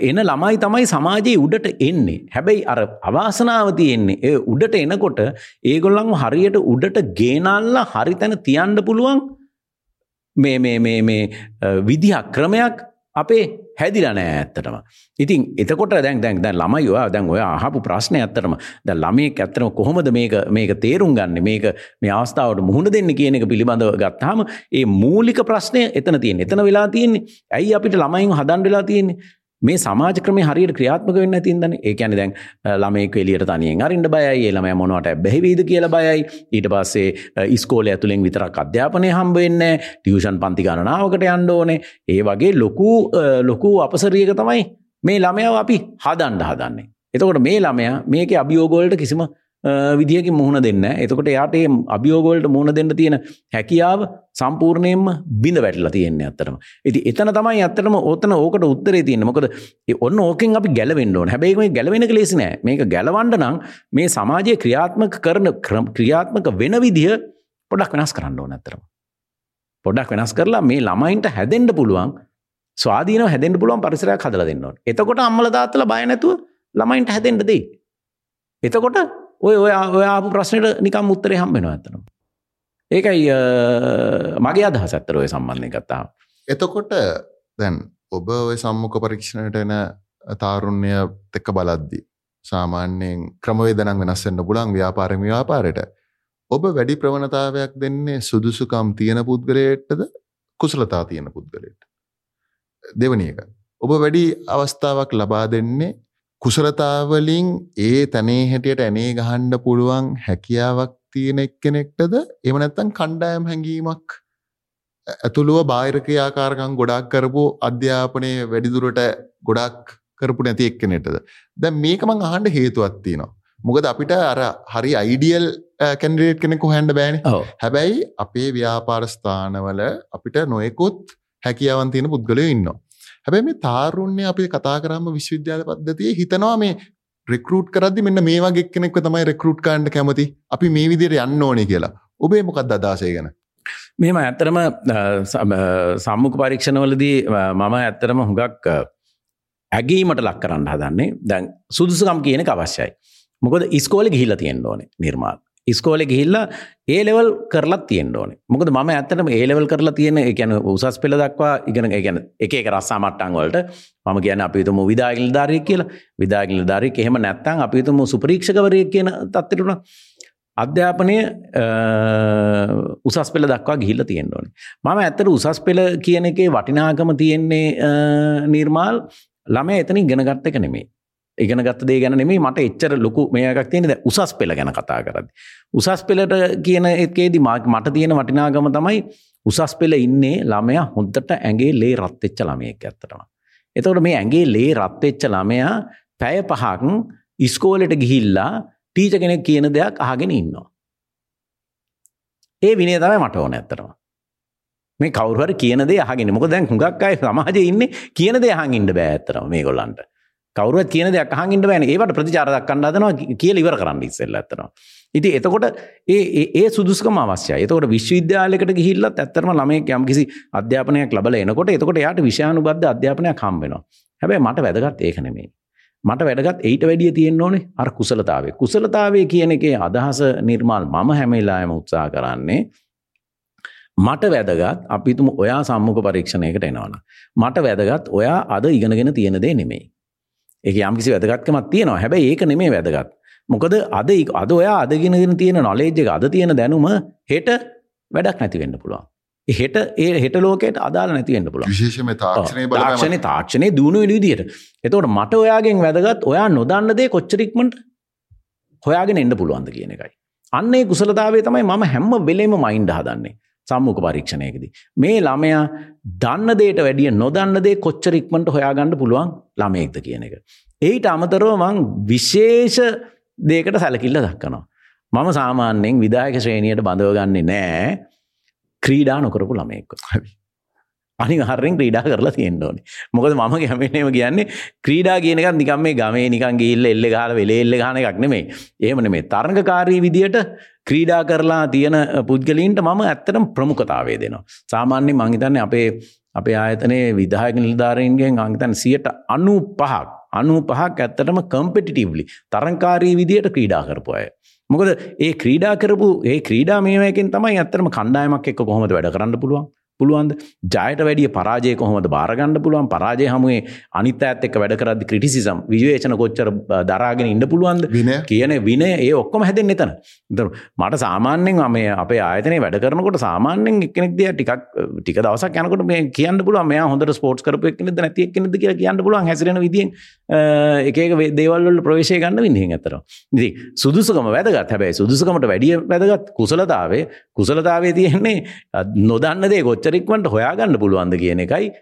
එන ළමයි තමයි සමාජයේ උඩට එන්නේ. හැබැයි අර අවාසනාව තියෙන්නේ ඒ උඩට එනකොට ඒගොල්ලන්ව හරියට උඩට ගේනල්ලා හරි තැන තියන්න පුළුවන් මේ මේ මේ මේ විදිහක් ක්‍රමයක් අපේ හැදිලා නෑ ඇත්තටම. ඉතින් එතකොට දැන් දැන් දැන් ළමයි ඔයා දැන් ඔය අහපු ප්‍රශ්නේ ඇත්තටම දැන් ළමයෙක් ඇත්තටම කොහොමද මේක මේක තේරුම් ගන්න මේක මේ අවස්ථාවට මුහුණ දෙන්න කියන එක පිළිබඳව ගත්තාම ඒ මූලික ප්‍රශ්නය එතන තියෙන්නේ. එතන වෙලා තියෙන්නේ. ඇයි අපිට ළමයින් හදන්න වෙලා තියෙන්නේ? මේ සමාජ ක්‍රමේ හරියට ක්‍රියාත්මක වෙන්න තින්දන ඒ කියන්නේ දැන් ළමයෙක් එළියට තනියෙන් අරින්න බයයි ඒ ළමයා මොනවට බැහැ වේද කියලා බයයි. ඊට පස්සේ ඉස්කෝලේ ඇතුලෙන් විතරක් අධ්‍යාපනය හම්බ වෙන්නේ ටියුෂන් පන්ති ගණනාවකට යන්න ඕනේ. ඒ වගේ ලොකු ලොකු අපසරියක තමයි මේ ළමයාව අපි හදන්න හදන්නේ. එතකොට මේ ළමයා මේකේ අභියෝග වලට කිසිම විදිහකින් මුහුණ දෙන්න එතකොට යාට ඒ අභියෝගවලට මුහුණ දෙන්න තියෙන හැකියාව සම්පූර්ණයෙන්ම බිඳ වැටලා තියෙන්නේ ඇත්තටම. ඉතින් එතන තමයි ඇත්තටම ඕතන ඕකට උත්තරේ තියෙන්නේ. මොකද ඔන්න ඕකෙන් අපි ගැලවෙන්න ඕනේ. හැබැයි මේක ගැලවෙන එක ලේසි නෑ. මේක ගැලවන්න නම් මේ සමාජයේ ක්‍රියාත්මක කරන ක්‍රියාත්මක වෙන විදිහ පොඩ්ඩක් වෙනස් කරන්න ඕනේ ඇත්තටම. පොඩ්ඩක් වෙනස් කරලා මේ ළමයින්ට හැදෙන්න පුළුවන් ස්වාධීනව හැදෙන්න පුළුවන් පරිසරයක් හදලා දෙන්න ඕනේ. එතකොට අම්මලා තාත්තලා බය නැතුව ළමයින්ට හැදෙන්න දෙයි. එතකොට ඔය ඔය ඔය ආපු ප්‍රශ්නයට නිකම් උත්තරේ හම්බෙනවා ඇත්තටම. ඒකයි මගේ අදහස ඇත්තට ඔය සම්බන්ධයෙන් ගත්තාම. එතකොට දැන් ඔබ ඔය සම්මුඛ පරීක්ෂණයට එන තාරුණ්‍ය එක්ක බලද්දි සාමාන්‍යයෙන් ක්‍රමවේද නම් වෙනස් වෙන්න පුළුවන් ව්‍යාපාරෙම ව්‍යාපාරයට. ඔබ වැඩි ප්‍රවණතාවයක් දෙන්නේ සුදුසුකම් තියෙන පුද්ගලයෙක්ටද කුසලතා තියෙන පුද්ගලයෙක්ට. දෙවැනි එක. ඔබ වැඩි අවස්ථාවක් ලබා දෙන්නේ කුසලතාවලින් ඒ තැනේ හැටියට ඇනේ ගහන්ඩ පුළුවන් හැකියාවක් තියෙන එක්කෙනෙක්ටද එම නැත්තන් කණ්ඩායම් හැඟීමක් ඇතුළුව බාහිරකයාකාරකං ගොඩක් කරපු අධ්‍යාපනය වැඩිදුරට ගොඩක් කරපු නැති එක්කනෙටද දැ මේකමං අහන්ඩ හේතුවත් තියෙනවා. මොකද අපිට අර හරි අයිඩියල් කැන්ඩරේට් කෙනෙකු හැන්ඩ බෑන. හැබැයි අපේ ව්‍යාපාරස්ථානවල අපිට නොයකුත් හැකියාවන් තියෙන පුද්ගලය ඉන්නවා හැබැයි මේ තාරුණ්‍ය අපි කතා කරම විශ්වවිද්‍යාල පද්ධතිය හිතනවා මේ රෙකරූට් කරදදි මෙන්න මේ වගේ කෙනෙක්ව තමයි රෙකරූට් කාන්ඩ කැමති. අපි මේ විදියට යන්න ඕනේ කියලා. ඔබේ මොකක්ද අදාසය ගැන? මෙම ඇත්තරම සම්මුඛ පරීක්ෂණවලදී මම ඇත්තරම හුඟක් ඇගීමට ලක් කරන්න හදන්නේ. දැන් සුදුසුකම් කියන අවශ්‍යයි. මොකද ඉස්කෝල ගිහිල්ල තියෙන්න්න ඕනේ නිර්මාල් ඉස්කෝලෙ ගිහිල්ලා ඒ ලෙවල් කරලත් තියෙන්න්න ඕනේ. මොකද ම ඇත්තනම ඒලෙවල් කරලා තියෙන එකැන උසස් පෙළ දක්වා ඉගෙන ගැන එක එක රස්සා මට්ටන් වලට මම කියන අපිතුම විදාගිල් ධාරය කියලා. විදාගිල් ධාරය එහෙම නැත්තං අපිතුම සුපරීක්ෂකවරය කියන තත්තිරුණ අධ්‍යාපනය උසස් පෙළ දක්වා ගිහිල්ල තියෙන්න්න ඕනේ. මම ඇත්තට උසස් පෙළ කියන එකේ වටිනාකම තියෙන්නේ නිර්මාල් ළම එතනින් ගෙනගත්ත එක නෙමේ ඉගෙන ගත්ත දේ ගැන නෙමේ මට එච්චර ලොකු මේකක් තියෙනද උසස් පෙළ ගැන කතා කරද. උසස් පෙළට කියන එකේදී මට තියෙන වටිනාගම තමයි උසස් පෙළ ඉන්නේ ළමයා හොන්දට ඇගේ ලේ රත්වෙච්ච ළමයෙක් ඇත්තටම. එතවට මේ ඇගේ ලේ රත්වෙච්ච ළමයා පැය පහක් ඉස්කෝලට ගිහිල්ලා ටීච කෙනෙක් කියන දෙයක් අහගෙන ඉන්නවා. ඒ විනේ තමයි මට ඕන ඇත්තරම. මේ කවරුහර කියන දේ අහගෙන මොක දැන් හුඟක් අය සමාජය ඉන්න කියන දේ අහන් ඉන්න බෑ ඇත්තරම මේ ගොල්ලන්ට. කවරුවත් කියන දෙයක් අහගින්ට බෑන ඒවට ප්‍රතිචාර දක්කන්න හදනවා කියල ඉවර කරන්න ඉස්සෙල්ල ඇතනවා. ඉති එතකොට ඒ ඒ සුදුස්කම අවශ්‍යය එතකොට විශ්වවිද්‍යාලයකට ගිහිල්ලත් ඇත්තරම ළමයෙක් යම් කිසි අධ්‍යාපනයක් ලබල එනකොට එතකොට යාට විෂානු බද්ධ අධ්‍යාපනයක් හම්බෙනවා හැබැයි මට වැදගත් ඒක නෙමේ මට වැඩගත් ඒට වැඩිය තියෙන් ඕනේ අර කුසලතාවේ කුසලතාවේ කියන එකේ අදහස නිර්මාල් මම හැමයිලායම උත්සා කරන්නේ මට වැදගත් අපිතුම ඔයා සම්මුඛ පරීක්ෂණයකට එනවන. මට වැදගත් ඔයා අද ඉගෙනගෙන තියෙන දේ නෙමෙයි. ඒක යම්කිසි වැදගත්කමක් තියෙනවා. හැබැයි ඒක නෙමේ වැදගත්. මොකද අද අද ඔයා අදගෙනගෙන තියෙන නොලේජ් එක අද තියෙන දැනුම හෙට වැඩක් නැතිවෙන්න පුළුවන්. හෙට ඒ හෙට ලෝකයට අදාල නැතිවෙන්න පුළුව විශේෂම තාක්ෂණය තාක්ෂණය දුණු විදියට එතවට මට ඔයාගෙන් වැදගත් ඔයා නොදන්නදේ කොච්චරික්මට හොයාගෙන එන්න පුළුවන්ද කියන එකයි. අන්නේ කුසලතාවේ තමයි මම හැම්ම වෙලේම මයින්ඩ හදන්නේ සම්මුඛ පරීක්ෂණයකදී. මේ ළමයා දන්න දේට වැඩිය නොදන්න දේ කොච්චරික්මට හොයාගන්න පුළුවන් ළමයෙක්ද කියන එක. එයිට අමතරව මං විශේෂ දේකට සැලකිල්ල දක්කනවා. මම සාමාන්‍යයෙන් විදායක ශ්‍රේණියයට බඳවගන්නේ නෑ ක්‍රීඩා නොකරපු ළමයෙක්ක. අනි හරෙන් ක්‍රීඩා කරලා තියෙන්න්න ඕනේ මොකද මම ගැමනේම කියන්නේ ක්‍රීඩා කියනකත් නිකම් මේ ගමේ නිකන් ගිල්ල එල්ල ගහල වෙලේ එල්ල ගන එකක් නෙමේ ඒමන මේ තරඟකාරී විදියට ක්‍රීඩා කරලා තියෙන පුද්ගලීන්ට මම ඇත්තටම ප්‍රමුඛතාවේ දෙනවා. සාමාන්‍ය මංහිතන්නේ අපේ අපේ ආයතනයේ විදායක නිලධාරයන්ගෙන් අංගතන් සියට අනු පහක් අනු පහක් ඇත්තටම කම්පිටිටිව්ලි තරංකාරී විදියට ක්‍රීඩා කරපු අය. මොකද ඒ ක්‍රීඩා කරපු ඒ ක්‍රීඩා මේවයකින් තමයි ඇත්තරම කණ්ඩායමක් එක්ක කොහොමද වැඩ කරන්න පුළුවන්? පුළුවන්ද? ජයට වැඩිය පරාජය කොහොමද බාරගන්න පුළුවන්? පරාජය හමුවේ අනිත් ඇත් එක්ක වැඩ කරද්දි ක්‍රිටිසිසම් විවේචන කොච්චර දරාගෙන ඉන්න පුළුවන්ද? කියන විනය ඒ ඔක්කොම හැදෙන් එතන. මට සාමාන්‍යයෙන් මේ අපේ ආයතනයේ වැඩ කරනකොට සාමාන්‍යයෙන් එක්කෙනෙක් දිහා ටිකක් ටික දවසක් යනකොට මේ කියන්න පුළුවන් මෙයා හොඳට ස්පෝර්ට්ස් කරපු එක්කෙනෙක්ද නැති එක්කෙනෙක්ද කියලා කියන්න පුළුවන් හැසිරෙන විදියෙන් එක එක දේවල් වල ප්‍රවේශය ගන්න විදිහෙන් අතරම ඉතින් සුදුසුකම වැදගත්. හැබැයි සුදුසුකමට වැඩිය වැදගත් කුසලතාවය කුසලතාවය තියෙන්නේ නොදන්න දේ කොච්චර ඉක්මනට හොයාගන්න පුළුවන්ද කියන එකයි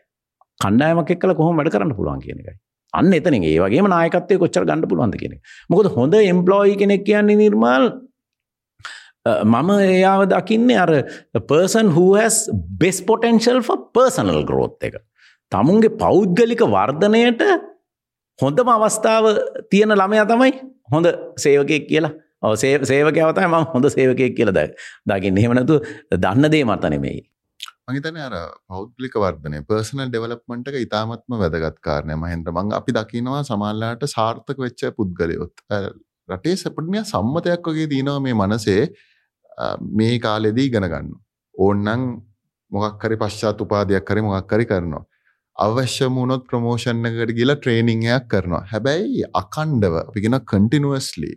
කණ්ඩායමක් එක්කලා කොහොම වැඩ කරන්න පුළුවන් කියන එකයි. අන්න එතනින් ඒ වගේම නායකත්වයේ කොච්චර ගන්න පුළුවන්ද කියන එක. මොකද හොඳ එම්ප්ලොයි කෙනෙක් කියන්නේ නිර්මාල් මම එයාව දකින්නේ අර person who has best potential for personal growth එක. තමුන්ගේ පෞද්ගලික වර්ධනයට හොඳම අවස්ථාව තියෙන ළමයා තමයි හොඳ සේවකයෙක් කියලා. ඔව් සේවකයාව තමයි මම හොඳ සේවකයෙක් කියලා දකින්නේ. එහෙම නැතු දන්න දේ මත නෙමෙයි. මහිතන අර පෞද්ලික වර්ධනය පර්සනල් ඩෙවලප්මන්ට් එක ඉතාමත්ම වැදගත් කාරණය මහින්ද්‍ර මං අපි දකිනවා සමාල්ලාට සාර්ථක වෙච්ච පුද්ගලයොත්. රටේ සැපටමිය සම්මතයක් වගේ දීනවා මේ මනසේ මේ කාලෙදී ඉගෙන ගන්න. ඕන්නන් මොකක්කරි පශ්චාත් උපාදයක් කරි මොකක්කරි කරනවා. අවශ්‍ය මුණොත් ප්‍රමෝෂණ එකට ගිලා ට්‍රේනිංයක් කරනවා. හැබැයි අකණ්ඩව අපිගෙන කන්ටිනුවස්ලි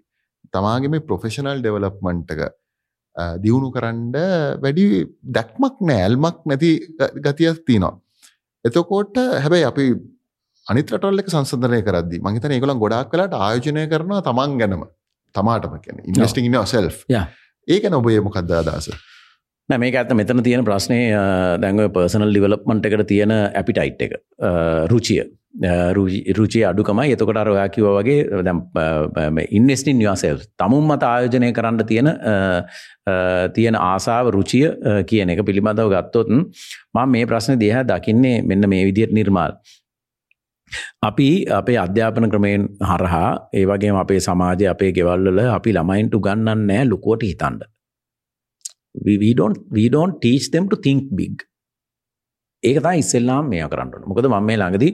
තමාගේ මේ ප්‍රොෆෙෂනල් ඩෙවලප්මන්ට් එක දියුණු කරන්න වැඩි දැක්මක් නෑල්මක් නැති ගතියක් තියනවා. එතකොට හැබැයි අපි අනිතරටල්ල එක සංසධනය කරදදි මහිතන ඒගොලන් ගොඩක් කලට ආයෝජනය කරනවා තමන් ගැනම. තමාටම කියන ඉන්වස්ටිං සෙල් ඒකන ඔබේ මොකක්ද අදස මේක ඇත මෙතන තියෙන ප්‍රශ්නය දැන්ව පර්සනල් ඩිවලප්මන්ට් එකට තියෙන ඇපිටයිට් එක රුචිය රුචි අඩුකමයි එතකොට අර ඔයා කිව වගේ දැම් ඉන්වස්ටින් යසෙල් තමුන් මත ආයෝජනය කරන්න තියෙන තියෙන ආසාාව රුචිය කියන එක පිළිබඳව ගත්තොත් මං මේ ප්‍රශ්න දිහ දකින්නේ මෙන්න මේ විදියට නිර්මාල්. අපි අපේ අධ්‍යාපන ක්‍රමයෙන් හරහා ඒවගේ අපේ සමාජය අපේ ගෙවල්වල අපි ළමයින්ට ගන්නන්න නෑ ලොකෝට හිතන්ඩ. we don't we don't teach them to think big ඒක තමයි ඉස්සෙල්ලාම මේ කරන්න ඕනේ. මොකද මම මේ ළඟදී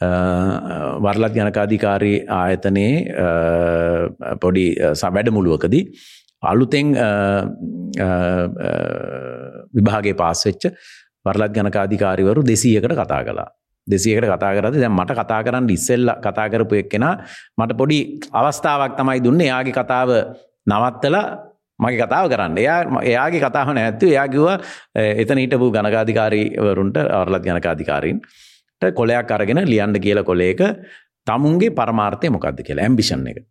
වරලත් ජනකාධිකාරී ආයතනයේ පොඩි වැඩමුළුවකදී අලුතෙන් විභාගේ පාස් වෙච්ච වරලත් ජනකාධිකාරිවරු දෙසීයකට කතා කලා දෙසියකට කතා කරද දැන් මට කතා කරන්න ඉස්සෙල්ල කතා කරපු එක්කෙන මට පොඩි අවස්ථාවක් තමයි දුන්න. එයාගේ කතාව නවත්තලා මගේ කතාව කරන්න. එයා එයාගේ කතාව නැත්තු එයාකිව එතන හිටපු ගණකාධිකාරීවරුන්ට අවරලත් ජනකාධිකාරීන් කොලයක් අරගෙන ලියන්ඩ කියල කොලේක තමුන්ගේ පරමාර්ථය මොකක්ද කියලා ඇම්බිෂන් එක.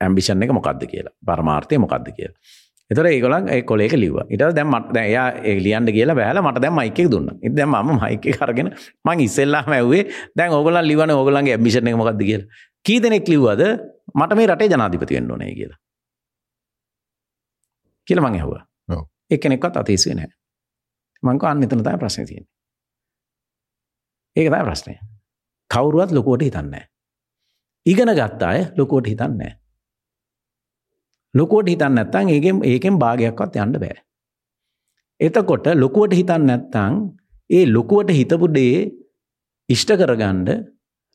ඇම්බිෂන් එක මොකක්ද කියලා පරමාර්ථය මොකක්ද කියලා. එතර ඒගොලන් ඒ කොලේක ලිව ඉට දැම් මට දැයා ඒ ලියන්ට කියලා බෑල මට දැම් මයික දුන්න. ඉද ම මයික කරගෙන මං ඉස්සෙල්ලාම ඇවේ දැන් ඔගල ලිවන ඔගලන්ගේ ඇම්බිෂණ එක මොකක්ද කියලා. කී දෙනෙක් ලිව්වද මට මේ රටේ ජනාධිපතියෙන් ඕනේ කියලා. කියල මං ඇහවා. එකනෙක්වත් අතේසුවේ නෑ මංක අන්න එතන තයි ප්‍රශ්න තියෙන ඒක තයි ප්‍රශ්නය කවුරුවත් ලොකෝට හිතන්නේ ඉගෙන ගත්තා අය ලොකෝට හිතන්නේ ලොකෝට හිතන්න නැත්තං ඒකෙන් ඒකෙන් භාගයක්වත් යන්න බෑ. එතකොට ලොකුවට හිතන්න නැත්තං ඒ ලොකුවට හිතපු දේ ඉෂ්ට කරගණ්ඩ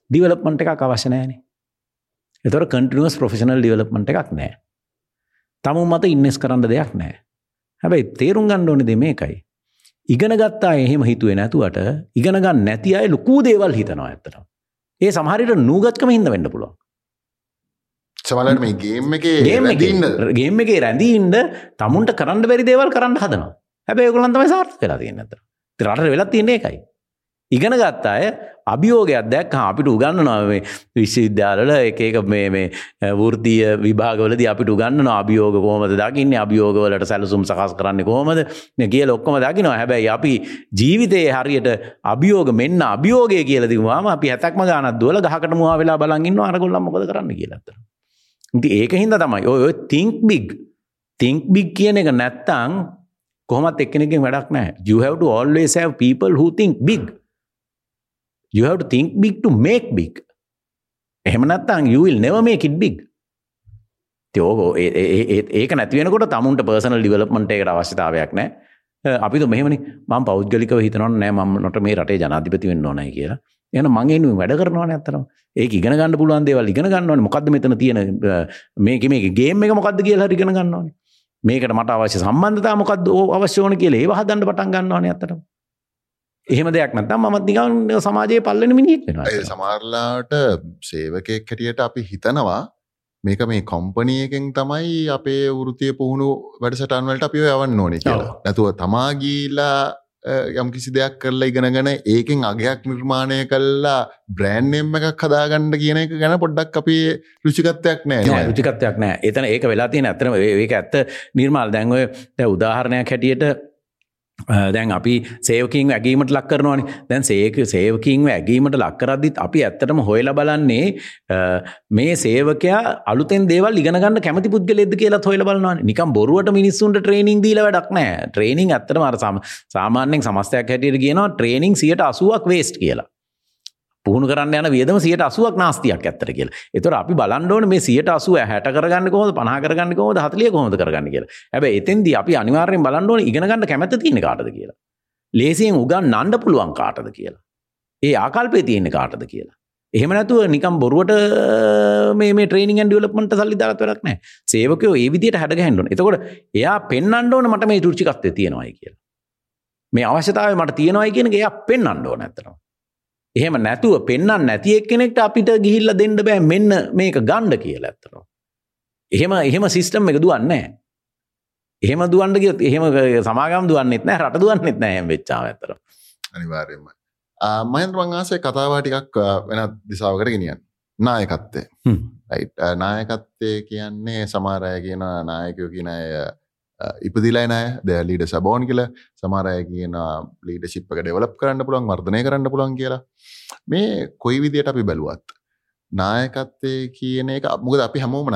ඩිවලප්මන්ට එකක් අවශ්‍ය නෑනේ එතොර කටිනුවස් ප්‍රෆෙෂනල් ඩිවලප්මට එකක් නෑ තමු මත ඉන්නෙස් කරන්න දෙයක් නෑ හැබැයි තේරුම් ගණ්ඩ ඕනෙ දෙ මේකයි. ඉගෙන ගත්තා එහෙම හිතුවේ නැතුවට ඉගෙන ගන්න නැති අය ලොකූ දේවල් හිතනවා ඇත්තට ඒ සමහරිට නූගත්කම හිද වෙන්න පුළුවන්. සමලට මේ ගේම් එක ගේම් එක රැඳීන්ට තමුන්ට කරන්න බැරි දේවල් කරන්න හදනවා. හැබැයි ගොලන්තම සාර්ථ වෙලා තියෙන ඇත රට වෙලා තියන්නේ එකයි ඉගෙන ගත්තා අය අභියෝගයක් දැක් අපිට උගන්නනවා මේ විශ්වවිද්‍යාලල එක එක මේ මේ වෘතිය විභාගවලද අපිට උගන්න අභියෝග කෝමද දකින්න අභියෝගවලට සැලසුම් සකස් කරන්න කොහොමද කිය ලොක්කොම දකිනවා. හැබැයි අපි ජීවිතයේ හරියට අභියෝග මෙන්න අභියෝගය කියලදිවාම අපි හැතක්ම ගානත් දුවල ගහකට මවා වෙලා බලගන්න අරගොල්ලම් මොකද කරන්න කියලත්තර ඉති ඒක හින්ද තමයි ඔය තිංක් බිග් තිංක් බිග් කියන එක නැත්තං කොහමත් එක්කෙනකින් වැඩක් නෑ you have to always have people who think big. You have to think big to make big. එහෙම නැත්තම් you will never make it big. තෝකෝ ඒක නැතිවෙනකොට තමුන්ට පර්සනල් ඩිවලප්මට එකට අවශ්‍යතාවයක් නෑ අපි මෙහමනි. ම පෞද්ගලික හිතන නෑ. මට මේ රටේ ජනාධිපති වෙන්න ඕනයි කියලා. එන මගේ වැඩ කරනවා ඇතරම ඒ ඉගෙන ගන්න පුළුවන් දේවල් ඉගෙන ගන්නවන. මොකක්ද මෙතන තියෙන මේක මේ ගේම එක මොකක්ද කියලා ඉගෙන ගන්නවන. මේකට මට අවශ්‍ය සම්බන්ධතා මොකක්ද අවශ්‍යෝන කියලා ඒ හදන්න පටන් ගන්නවන ඇතරම එහෙම දෙයක් නැත්නම් මමත් නිකන් සමාජයේ පල්ලෙන මිනිහෙක් වෙනවා ඒ සමහරලාට සේවකයෙක් හැටියට අපි හිතනවා මේක මේ කොම්පනියකෙන් තමයි අපේ වෘතිය පුහුණු වැඩසටන් වලට අපි ඔය යවන්න ඕනේ කියලා. නැතුව තමා ගිහිලා යම් කිසි දෙයක් කරලා ඉගෙනගෙන ඒකෙන් අගයක් නිර්මාණය කළා බ්‍රෑන්ඩ් නේම් එකක් හදාගන්න කියන එක ගැන පොඩ්ඩක් අපි රුචිකත්වයක් නෑ නැහැ. රුචිකත්වයක් නෑ එතන ඒක වෙලා තියෙන ඇත්තම ඒක ඇත්ත නිර්මාල් දැන් ඔය දැන් උදාහරණයක් හැටියට Uh, දැන් අපි සේවකින් ඇගීමට ලක් කරනවානි. දැන් සේක සේවකින් ඇගීමට ලක්කරද්දිත් අපි ඇත්තටම හොයලා බලන්නේ අ, මේ සේවකයා අලුතෙන් දේවල් ඉගෙනගන්න කැමති පුද්ගලෙද්ද කියලා හොයලා බලනවා නිකම් බොරුවට මිනිස්සුන්ට ට්‍රේනිං දීලා වැඩක් නෑ ට්‍රේනිං ඇත්තටම අර සම සාමාන්‍යයෙන් සමස්තයක් හැටියට කියනවා ට්‍රේනිං 80ක් වේස්ට් කියලා. පුහුණු කරන්න යන වියදම සියට අසුවක් නාස්තියක් ඇත්තට කියලා. එතකොට අපි බලන්න ඕනේ මේ 180 60 කරගන්න කොහොමද 50 කරගන්න කොහොමද 40 කොහොමද කරගන්න කියලා. හැබැයි එතෙන්දී අපි අනිවාර්යෙන් බලන්න ඕනේ ඉගෙන ගන්න කැමැත්ත තියෙන කාටද කියලා. ලේසියෙන් උගන්වන්න පුළුවන් කාටද කියලා. ඒ ආකල්පේ තියෙන කාටද කියලා. එහෙම නැතුව නිකම් බොරුවට මේ මේ ට්‍රේනිං ඇන්ඩ් ඩෙවලොප්මන්ට් සල්ලි දාලා වැඩක් නැහැ. සේවකයෝ ඒ විදිහට හැඩ ගහන්න ඕනේ. එතකොට එයා පෙන්වන්න ඕන මට මේ රුචිකත්වය තියෙනවායි කියලා. මේ අවශ්‍යතාවය මට තියෙනවායි කියන එක එයා පෙන්වන්න ඕන ඇත්තටම. එහෙම නැතුව පෙන්වන්න නැති එක්කෙනෙක්ට අපිට ගිහිල්ලා දෙන්න බෑ මෙන්න මේක ගන්න කියලා ඇත්තටම. එහෙම එහෙම සිස්ටම් එක දුවන්නේ. එහෙම දුවන්න ගියොත් එහෙම සමාගම් දුවන්නෙත් නැහැ රට දුවන්නෙත් නැහැ එහෙම වෙච්චාම ඇත්තටම. අනිවාර්යෙන්ම. මහින්ද්‍ර මං ආසයි කතාව ටිකක් වෙනත් දිසාවකට ගෙනියන්න. නායකත්වය. හ්ම්. රයිට් නායකත්වය කියන්නේ සමහර අය කියන නායකයෝ කියන අය අ, ඉපදිලා නෑ ද ලීඩ සබෝන් කියල සමහරය කියන ලීඩ ශිප්ක ඩෙවලප් කරන්න පුළුවන් වර්ධනය කරන්න පුළුවන් කියලා මේ කොයි විදියට අපි බැලුවත් නායකත්තය කියන එක මුකද අපි හැමෝම.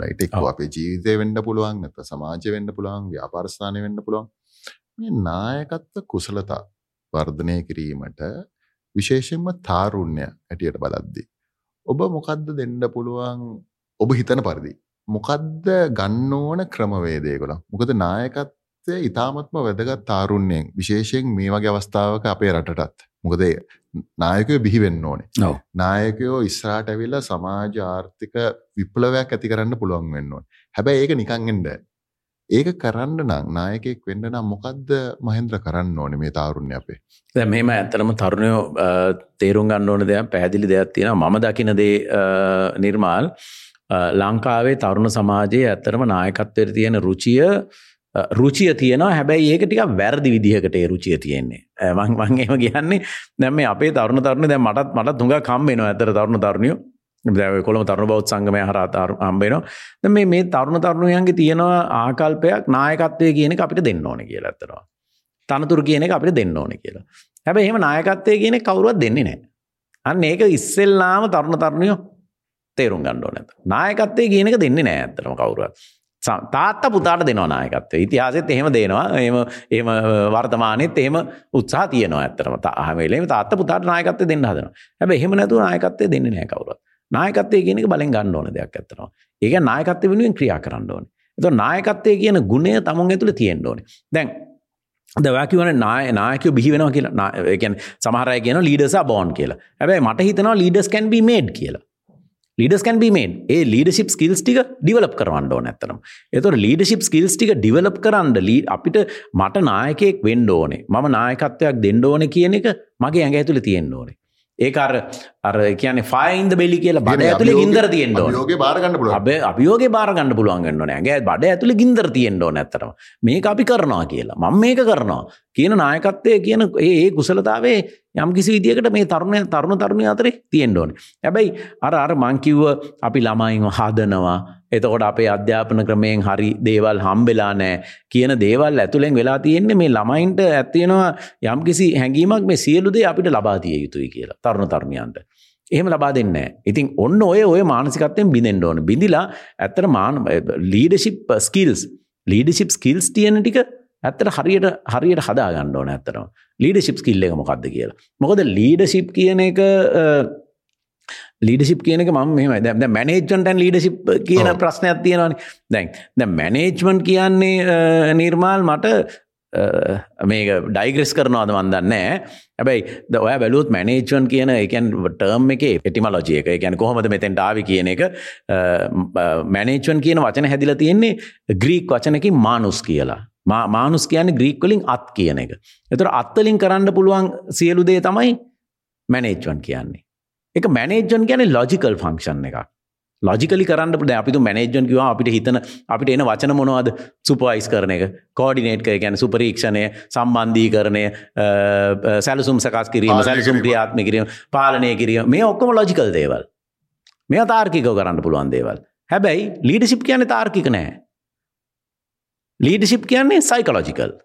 රයිටෙක් ඔව්. අපේ ජීවිතය වෙන්න පුළුවන් නැත සමාජය වෙන්න පුළුවන් ව්‍යාපාරස්ථානය වෙන්න පුළුවන් මේ නායකත්ව කුසලතා වර්ධනය කිරීමට විශේෂෙන්ම තාරුණ්‍ය හැටියට බලද්දි. ඔබ මොකක්ද දෙන්න පුළුවන් ඔබ හිතන පරිදි. මොකක්ද ගන්න ඕන ක්‍රමවේදයකොළ මොකද නායකත්වය ඉතාමත්ම වැදගත් තාරුණ්‍යයෙන් විශේෂයෙන් මේ වගේ අවස්ථාවක අපේ රටටත්. මොකද නායකය බිහිවෙන්න ඕනේ. ඔව්. නායකයෝ ඉස්රාට ඇවිල්ල සමාජ ආර්ථික විප්ලවයක් ඇති කරන්න පුළුවන් වෙන්න ඕන. හැබැයි ඒක නිකංගෙන්ඩ ඒක කරන්න නම් නායකෙක් වෙන්න නම් මොකක්ද මහෙන්ද්‍ර කරන්න ඕනේ මේ තාරුණ්‍ය අපේ? දැන් මෙහෙම ඇත්තටම තරුණයෝ තේරුම් ගන්න ඕන දෙයක් පැහැදිලි දෙයක් තියෙනවා. මම දකින දේ නිර්මාල් ලංකාවේ තරුණ සමාජයේ ඇත්තටම නායකත්වයට තියෙන රුචිය අ, රුචිය තියෙනවා. හැබැයි ඒක ටිකක් වැරදි විදිහකට ඒ රුචිය තියෙන්නේ. අ, මං මං එහෙම කියන්නේ දැන් මේ අපේ තරුණ තරුණ දැන් මටත් මටත් හුඟක් හම්බ වෙනවා ඇත්තට තරුණ තරුණියෝ. දැන් ඔය කොළඹ තරුණ බෞද්ධ සංගමය හරහා තරු- හම්බ වෙනවා. දැන් මේ මේ තරුණ තරුණියන්ගේ තියෙනවා ආකල්පයක් නායකත්වය කියන එක අපිට දෙන්න ඕනේ කියලා ඇත්තටම. තනතුරු කියන එක අපිට දෙන්න ඕනේ කියලා. හැබැයි එහෙම නායකත්වය කියන එක කවුරුවත් දෙන්නේ නැහැ. අන්න ඒක ඉස්සෙල්ලාම තරුණ තරුණියෝ තේරුම් ගන්න ඕනේ නැත. නායකත්වය කියන එක දෙන්නේ නැහැ ඇත්තටම කවුරුවත්. ස- තාත්තා පුතාට දෙනවා නායකත්වය. ඉතිහාසෙත් එහෙම දෙනවා. එහෙම එහෙම වර්තමානෙත් එහෙම උත්සාහ තියෙනවා ඇත්තටම. තා- හැම වෙලේම තාත්තා පුතාට නායකත්වය දෙන්න හදනවා. හැබැයි එහෙම නැතුව නායකත්වය දෙන්නේ නැහැ කවුරුවත්. නායකත්වය කියන එක බලෙන් ගන්න ඕන දෙයක් ඇත්තටම. ඒ කියන්නේ නායකත්වය වෙනුවෙන් ක්‍රියා කරන්න ඕනේ. එතකොට නායකත්වය කියන ගුණය තමුන් ඇතුළේ තියෙන්න ඕනේ. දැන් දවකිවන නාය නායකයෝ බිහි වෙනවා කියලා නා- ඒ කියන්නේ සමහර අය කියනවා ලීඩර්ස් ආ බෝන් කියලා. හැබැයි මට හිතෙනවා ලීඩර්ස් can be made කියලා. Leaders can be made. ඒ ලීඩර්ෂිප් ස්කිල්ස් ටික ඩිවලොප් කරවන්න ඕනේ ඇත්තටම. ඒතකොට ලීඩර්ෂිප් ස්කිල්ස් ටික ඩිවලොප් කරන්න ලී- අපිට මට නායකයෙක් වෙන්න ඕනේ. මම නායකත්වයක් දෙන්න ඕනේ කියන එක මගේ ඇඟ ඇතුලේ තියෙන්න ඕනේ. ඒක අර in the belly කියලා බඩ ඇතුලේ ගින්දර තියෙන්න ඕනේ. යෝගේ බාරගන්න පුළුව අබ අභියෝගේ බාරගන්න පුළුවන් වෙන්න ඕනේ. ඇගේ බඩ ඇතුලේ ගින්දර තියෙන්න ඕනේ ඇත්තටම. මේක අපි කරනවා කියලා. මම මේක කරනවා. කියන නායකත්වය කියන ඒ කුසලතාවේ යම් කිසි විදියකට මේ තරුණ තරුණ තරුණිය අතරේ තියෙන්න ඕනේ. හැබැයි අර අර මං කිව්ව අපි ළමයින්ව හදනවා. එතකොට අපේ අධ්‍යාපන ක්‍රමයෙන් හරි දේවල් හම්බෙලා නැහැ කියන දේවල් ඇතුලෙන් වෙලා තියෙන්නේ මේ ළමයින්ට ඇත්තියෙනවා යම් කිසි හැඟීමක් මේ සියලු දේ අපිට ලබා දිය යුතුයි කියලා තරුණ තරුණියන්ට. එහෙම ලබා දෙන්න ඉතින් ඔන්න ඔය ඔය මානසිකත්වයෙන් බිඳෙන්න්න ඕන. බිඳිලා ඇත්තර මාන ලීඩශිප් ස්කිල්ස් ලීඩශිප් ස්කිල්ස් තියෙන ටික ඇත්තට හරියට හරියට හදා ගන්න ඕන ඇත්තරම ලීඩශිප් කිල්ල එක මොකක්ද කියලා. මොකද ලීඩශිප් කියන එක ලීඩශිප් කියනක ම මෙම දැ මැනේජ්මන්ටන් ලීඩශිප් කියන. ප්‍රශ්නයක් තියෙනවාන දැන් දැ මැනේජ්මන්ට් කියන්නේ නිර්මාල් මට මේක ඩයිග්‍රෙස් කරනවාද වන්දන්න ඇබැයි ද ඔය බැලුත් මැනේජ්වන් කියන එකන් ටර්ම් එක එටිමලෝජය එක ගැන කොහොමද මෙතැන් ඩාවි කියන එක මැනේජ්වන් කියන වචන හැදිල තියෙන්නේ ග්‍රීක් වචනකින් මානුස් කියලා මානුස් කියන්නේ ග්‍රීක් වලින් අත් කියන එක. එතකොට අත්වලින් කරන්න පුළුවන් සියලු දේ තමයි මැනේජ්මන්ට් කියන්නේ. ඒක මැනේජ්මන්ට් කියන්නේ ලොජිකල් ෆන්ක්ෂන් එකක්. ලොජිකලි කරන්න පුද අපිතු මැනේජන් කිවා අපිට හිතන අපිට එන වචන මොනවද? සුපයිස් කරන එක. කෝඩිනේට් කර ගැන සුපරීක්ෂණය සම්බන්ධී කරණය සැලසුම් සකස් කිරීම සැලසුම් ක්‍රියාත්ම කිරීම පාලනය කිරීම. මේ ඔක්කොම ලොජිකල් දේවල්. මේ තාර්කිකව කරන්න පුළුවන් දේවල්. හැබැයි ලීඩසිප් කියන තාර්කික නෑ ලීඩසිප් කියන්නේ සයිකලොජිකල්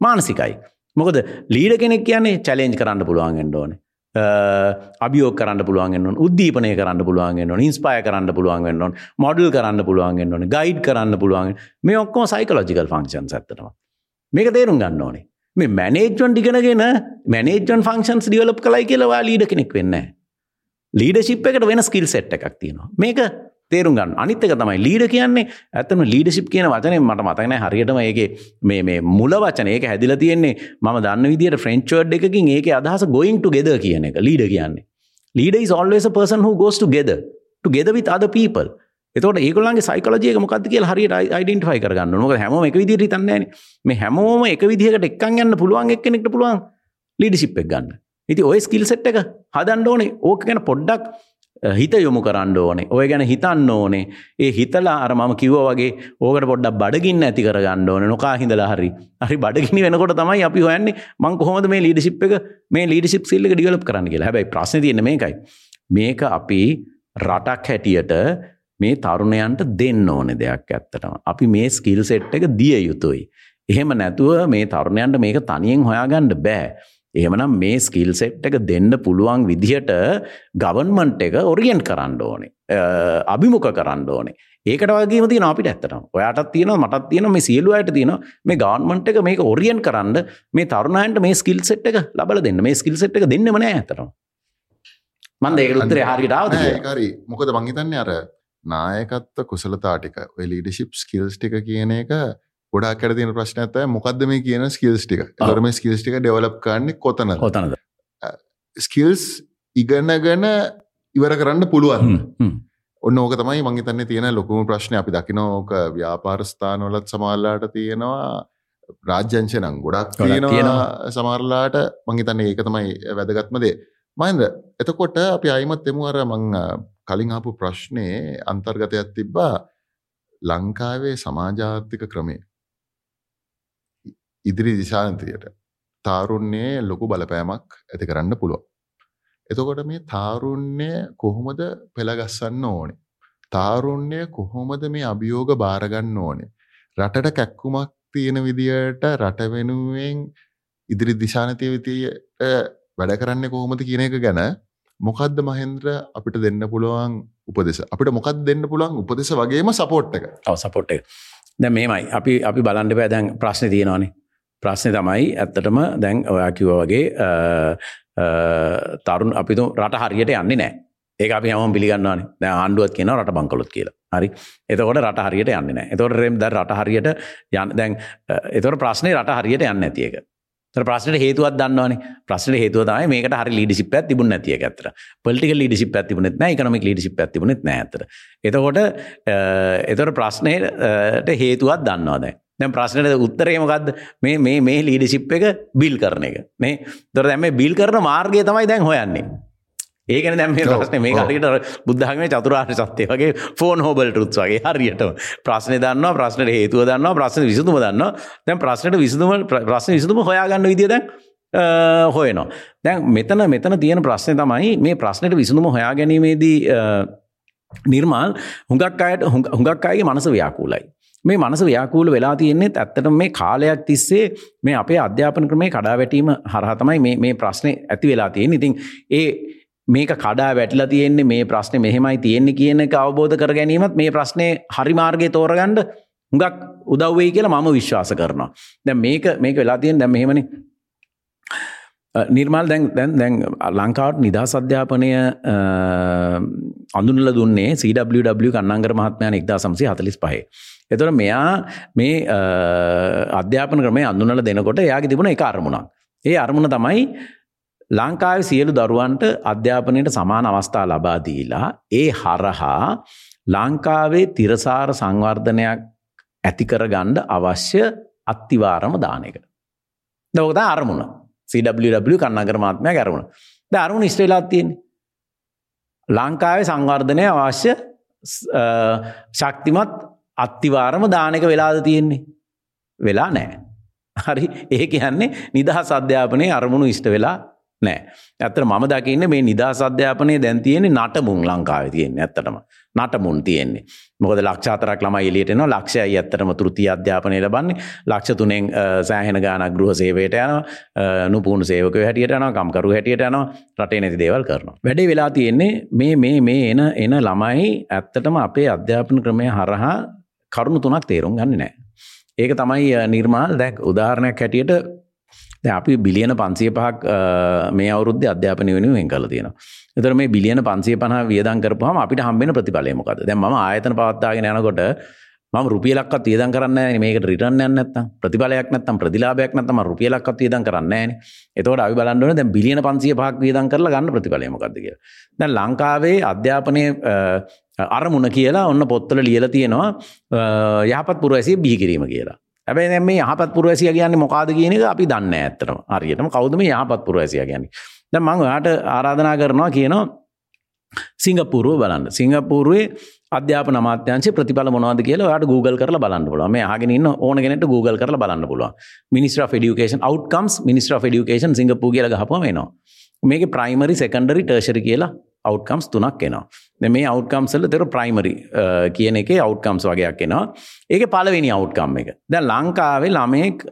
මානසිකයි. මොකද ලීඩ කෙනෙක් කියන්නේ චලෙන්ජ් කරන්න පුළුවන් ෙන්ඩෝනේ අභියෝක කරන්න පුළුවන් න්න උද්දීපනය කරන්න පුළුවන් න්න ඉන්ස්පය කරන්න පුළුවන් න්න මොඩල් කරන්න පුළුවන් න්න ගයිඩ් කරන්න පුළුවන් මේ ඔක්කෝ සයිකලෝජිකල් ෆංක්ෂන් ඇත්තනවා මේක තේරුම් ගන්න ඕනේ. මේ මැනේජ්වන් ටිගෙනගෙන මැනේජන් ෆංක්ෂන්ස් ඩියලප් කලයි කියලවා ලීඩ කෙනෙක් වෙන්න ලීඩශිප් එකට වෙන ස්කිල් සෙට් එකක් තියෙනවා. මේක තේරුම් ගන්න අනිත්තක තමයි ලීඩ කියන්නේ ඇත්තම ලීඩසිප් කියන වචනය මට මතකන හරියටම ඒගේ මේ මේ මුල වචන ඒක හැදිල තියෙන්නේ ම දන්න විදිට ෆ්‍රෙන්ච්වර්ඩ් එකකින් ඒක අදහස ගොයින් ටු ගෙද කියන එක ලීඩ කියන්නේ ලීඩ is always a person who goes together together with other people එතකොට ඒගොල්ලන්ගේ සයිකොලොජි එක මොකක්ද කියලා හරියට අයිඩෙන්ටිෆයි කරගන්න ඕනේ. මොකද හැමෝම එක විදිහට හිතන්නේ නැහැනේ. මේ හැමෝම එක විදිහකට එක්කන් යන්න පුළුවන් එක්කෙනෙක්ට පුළුවන් ලීඩර්ෂිප් එක ගන්න. ඉතින් ওই ස්කිල් සෙට් එක හදන්න ඕනේ. ඕක ගැන පොඩ්ඩක් හිත යොමු කරන්න ඕනේ ඔය ගැන හිතන්න ඕනේ ඒ හිතලා අර මම කිව්ව වගේ ඕකට පොඩ්ඩක් බඩගින්න ඇති කරගන්න ඕනේ නොකා හිඳලා හරි හරි බඩගිනි වෙනකොට තමයි අපි හොයන්නේ මං කොහොමද මේ ලීඩර්ෂිප් එක මේ ලීඩර්ෂිප් ස්කිල් එක ඩෙවලොප් කරන්න කියලා. හැබැයි ප්‍රශ්නේ තියෙන්නේ මේකයි. මේක අපි රටක් හැටියට මේ තරුණයන්ට දෙන්න ඕනේ දෙයක් ඇත්තටම. අපි මේ ස්කිල් සෙට් එක දිය යුතුයි. එහෙම නැතුව මේ තරුණයන්ට මේක තනියෙන් හොයාගන්න බෑ. එහෙමනම් මේ ස්කිල් සෙට් එක දෙන්න පුළුවන් විදිහට ගවන්මන්ට් එක ඔරියන්් කරන්න ඕනේ. අභිමුඛ කරන්න ඕනේ. ඒකට වගේම තියෙන අපිට ඇත්තටම. ඔයාටත් තියෙනවා මටත් තියෙනවා මේ සියලු අයට තියෙනවා. මේ ගවර්න්මන්ට් එක මේක ඔරියන්ට් කරන්න මේ තරුණයන්ට මේ ස්කිල් සෙට් එක ලබලා දෙන්න. මේ ස්කිල් සෙට් එක දෙන්නෙම නෑ ඇත්තටම. මම ඒකට උත්තරේ හරියට ආවද හරි. මොකද මං හිතන්නේ අර නායකත්ව කුසලතා ටික ඔය ලීඩර්ෂිප් ස්කිල්ස් ටික කියන එක ගොඩක් කර තියෙන ප්‍රශ්න ඇත මොකක්ද මේ කියන ස්කිල්ස් ටික? තොරම ස්කිල්ස් ටික ඩෙවලප් කරන්නේ කොතන කොතනද? ස්කිල්ස් ඉගන්නගන ඉවර කරන්න පුළුවන්. ඔන්න ඕක තමයි මංහිතන්නේ තියෙන ලොකුම ප්‍රශ්නය අපි දකිනෝක ව්‍යාපාරස්ථානවලත් සමාල්ලාට තියෙනවා. රාජ්‍යංශ නම් ගොඩක් තියෙනවා සමරලාට මංහිතන්න ඒක තමයි වැදගත්මදේ මයින්ද එතකොට අපි අයිමත් එමු අර මං කලින් ආපු ප්‍රශ්නය අන්තර්ගතයක් තිබ්බා ලංකාවේ සමාජාර්ථික ක්‍රමේ ඉදිරි දිශානතියට තාරුණ්‍යයේ ලොකු බලපෑමක් ඇති කරන්න පුළුවන්. එතකොට මේ තාරුණ්‍ය කොහොමද පෙළගස්සන්න ඕනේ. තාරුණ්‍ය කොහොමද මේ අභියෝග භාරගන්න ඕනේ. රටට කැක්කුමක් තියෙන විදියට රට වෙනුවෙන් ඉදිරි දිශානතිය විතියට වැඩ කරන්න කොහොමද කියන එක ගැන මොකක්ද මහෙන්ද්‍ර අපිට දෙන්න පුළුවන් උපදෙස අපිට මොකක් දෙන්න පුළුවන් උපදෙස වගේම සපෝට් එක සපෝට් එක දැ මේමයි අපි අපි බලන්ඩ පෑ දැන් ප්‍රශ්න තියෙනවානේ ප්‍රශ්නය තමයි ඇත්තටම දැන් ඔයා කිව වගේ තරුන් අපිතු රට හරියට යන්නේ නෑ ඒ අපි හම පිළිගන්නවාන. දැ ආණ්ඩුවත් කියන රට බංකලොත් කියලා. හරි. එතකොට රට හරියට යන්න නෑ එතොට රෙම් ද රට හරියට යන්න දැන් එතොට ප්‍රශ්නය රට හරියට යන්න ඇතියක ප්‍රශ්නට හේතුවත් දන්නවන. ප්‍රශ්න හේතුවතයි මේකට හරි ලිඩිසිප තිබුණ නැතිය ඇතර පොලික ලිඩිසිප තිබුණෙත් නෑ එකනමික් ලිඩිසිප තිබුණෙත් නෑතර එතකොට එතොට ප්‍රශ්නයට හේතුවත් දන්නවාද දැන්. ප්‍රශ්නයට උත්තරේමකක්ද මේ මේ මේ ලීඩිසිප් එක බිල් කරන එක. මේ තොර දැම බිල් කරන මාර්ගය තමයි දැන් හොයන්නේ. ඒකන දැම ප්‍රශ්න මේ හරියට බුද්ධහම චතුරාර්ය සත්‍යය වගේ ෆෝන් හෝබල් ටුත්ස් වගේ හරියට ප්‍රශ්න දන්න ප්‍රශ්නට හේතුව දන්න ප්‍රශ්න විසඳම දන්න දැන් ප්‍රශ්නට විසඳම ප්‍රශ්න විසඳම හොයාගන්න විදිද හොයනවා. දැන් මෙතන මෙතන තියෙන ප්‍රශ්නය තමයි මේ ප්‍රශ්නයට විසඳම හොයා ගැනීමේදී නිර්මාල් හුඟක් අයට හුඟක් අයගේ මනස ව්‍යාකූලයි මේ මනස ව්‍යාකූල වෙලා තියෙන්නේ ඇත්තට මේ කාලයක් තිස්සේ මේ අපේ අධ්‍යාපන ක්‍රමේ කඩා වැටීම හරහතමයි මේ ප්‍රශ්නය ඇති වෙලා තියෙන ඉතින් ඒ මේක කඩා වැටලා තියෙන්නේ මේ ප්‍රශ්නේ මෙහෙමයි තියෙන්නේ කියන එක අවබෝධ කර ගැනීමත් මේ ප්‍රශ්නේ හරි මාර්ගයේ තෝරගන්න හුඟක් උදව් වෙයි කියලා මම විශ්වාස කරනවා. දැන් මේක මේක වෙලා තියෙන දැන් මෙහෙමනේ නිර්මල් දැන් දැන් දැන් ලංකාවට නිදහස් අධ්‍යාපනය අඳුනල දුන්නේ CWW කන්නංගර මහත්මයන් එක්දා සම්සි හතලිස් පහේ. එතොට මෙයා මේ අධ්‍යාපන ක්‍රමය අඳුනල දෙනකොට එයාගේ තිබුණ එක අරමුණක්. ඒ අරමුණ තමයි ලංකාව සියලු දරුවන්ට අධ්‍යාපනයට සමාන අවස්ථා ලබාදීලා ඒ හරහා ලංකාවේ තිරසාර සංවර්ධනයක් ඇතිකර ගණ්ඩ අවශ්‍ය අත්තිවාරම දාන එක. දවකත අරමුණ CW කන්නගර මාත්මය අරමුණ ද අරමුණ ඉස්ට්‍රේලාත් තියෙන්නේ ලංකාවේ සංවර්ධනය අවශ්‍ය ශක්තිමත් අත්තිවාරම දානක වෙලාද තියෙන්නේ? වෙලා නෑ. හරි. ඒ කියන්නේ නිදහස් අධ්‍යාපනය අරමුණු ඉෂ්ට වෙලා නෑ. ඇතර මම දකින්න මේ නිදහස් අධ්‍යාපනය දැන් තියෙන්නේ නටමුන් ලංකාව තියෙන්නේ ඇත්තටම. නටමුන් තියෙන්නේ. මොකද ලක්ෂාතරක් ළම එලියටන ලක්ෂයයි ඇත්තටම තෘතිය අධ්‍යාපනය ලබන්නේ. ලක්ෂ තුනෙන් සෑහෙන ගාන ගෘහ සේවයට යන නුපුුණු සේවක හැටියට යන කම්කරු හැටියට යන රටේ නැති දේවල් කරන. වැඩේ වෙලා තියෙන්නේ මේ මේ මේ එන එන ළමයි ඇත්තටම අපේ අධ්‍යාපන ක්‍රමය හරහා කරුණු තුනක් තේරුම් ගන්න නෑ. ඒක තමයි නිර්මාල්. දැක් උදාහරණයක් හැටියට අපි බිලියන පන්සිය පහක් මේ අවුද්ධ අධ්‍යාපන වෙනුවෙන් කල තියෙන එතර මේ බිලියන පන්සිය පහ වියදන් කරපුහම අපිට හම්බෙන ප්‍රතිඵලයමකද දැ ම ආයතන පවත්තාගෙන යනකොට ම රුපියලක්ත් ඒදන් කරන්න මේක රිටර්න්න නැත්ත ප්‍රතිඵලයක් නැත්තම් ප්‍රතිලාබයක් නැතම රුපියලක්ත් ඒදන් කරන්න එතවට අවි බලන්නන දැ බිලියන පන්සිය පහක් වියදන් කරලා ගන්න ප්‍රතිඵලයමකක්දක දැ ලංකාවේ අධ්‍යාපනය අරමුණ කියලා ඔන්න පොත්තල ලියල තියෙනවා යහපත් පුරවැසේ බිහිකිරීම කියලා හැබැයි දැන් මේ යහපත් පුරවැසියා කියන්නේ මොකಾದ කියන එක අපි දන්නේ නැහැ ඇත්තටම. හරියටම කවුද මේ යහපත් පුරවැසියා කියන්නේ? දැන් මම ඔයාට ආරාධනා කරනවා කියනවා සිංගප්පූරුව බලන්න. සිංගප්පූරුවේ අධ්‍යාපන අමාත්‍යංශයේ ප්‍රතිඵල මොනවද කියලා ඔයාට Google කරලා බලන්න පුළුවන්. මේ අහගෙන ඉන්න ඕන කෙනෙක්ට Google කරලා බලන්න පුළුවන්. Ministry of Education outcomes Ministry of Education Singapore කියලා ගහපුවම එනවා. මේකේ primary secondary tertiary කියලා අවට්කම්ස් තුනක් එනවා මේ අවට්කම්සල තෙර ප්‍රයිමරි කියන එක අවට්කම්ස් වගේයක් එනවා ඒක පලවෙනි අවට්කම් එක දැ ලංකාවේ ළමයෙක්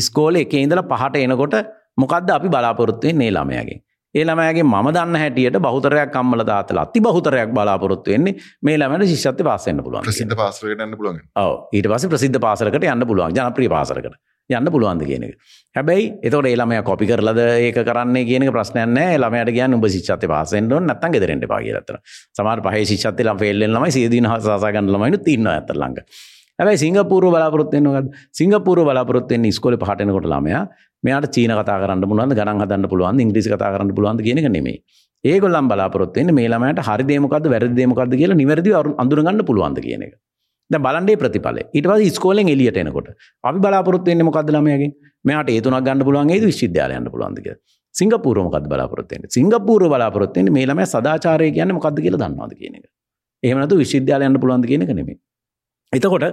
ඉස්කෝල එක ඉඳල පහට එනකොට මොකක්ද අපි බලාපොරොත්තුවෙන් නේ ළමයගේ ඒ ළමයගේ මම දන්න හැටියට බෞතරයක් කම්මල දාතල අති බහතරයක් බලාපොරොත්තු වෙන්නේ මේ ළමට ශිෂ්ත පාසන්න පුළුවන් සිද්ධ පාසරට යන්න පුළුවන් ඊට පස ප්‍රසිද්ධ පාසරකට යන්න පුළුවන්. ජනප්‍රී පාසරකට යන්න පුළුවන්ද කියන එක. හැබැයි එතකොට ඒළමය කොපි කරලද ඒක කරන්නේ කියන ප්‍රශ්නයන්න ළමයට කියන්න උඹ ශිෂ්ත පාසෙන්ට නත්තන් ගෙදරෙන්ට පාගලතර සමාර පහ ශිෂ්ත ලම් ෆෙල්ලෙන් ලමයි සේදන හසාගන්න ළමයිනු තින්න ඇත ළඟ. හැබයි සිංගපූර බලාපොරත්වෙන්න්නගත් සිංගපූර බලාපොරත්වෙන් ස්කොල පහටනකොට ළමයා මෙයාට චීන කතා කරන්න පුළුවන් ගන හදන්න පුළුවන් ඉංග්‍රිසි කතා කරන්න පුළුවන් කියන නෙමේ ඒගොල්ලම් බලාපොරත්වෙන් මේ ළමයට හරි දේමකද වැරදි දේමකද කියලා නිවැරදි අඳුරගන්න පුළුවන්ද කියන එක. ද බලන්ඩේ ප්‍රතිඵල ඉටව ස්කෝලෙන් එලියට එනකොට අපි බලාපොරත්තුවෙන්න මොකද ළමයගේ? මෙයාට ඒතුනක් ගන්න පුළුවන් ඒ විශ්විද්‍යාලයන්න පුළුවන්දක සිංගපූර මොකද බලාපොරත්වෙන් සිංගපූර බලාපොරත්වෙන් මේ ළම සදාචාරය කියන්න මොකක්ද කියලා දන්නවාද කියන එක. එහෙමනතු විශ්විද්‍යාලයන්න පුළුවන්ද කියන එක නෙමේ එතකොට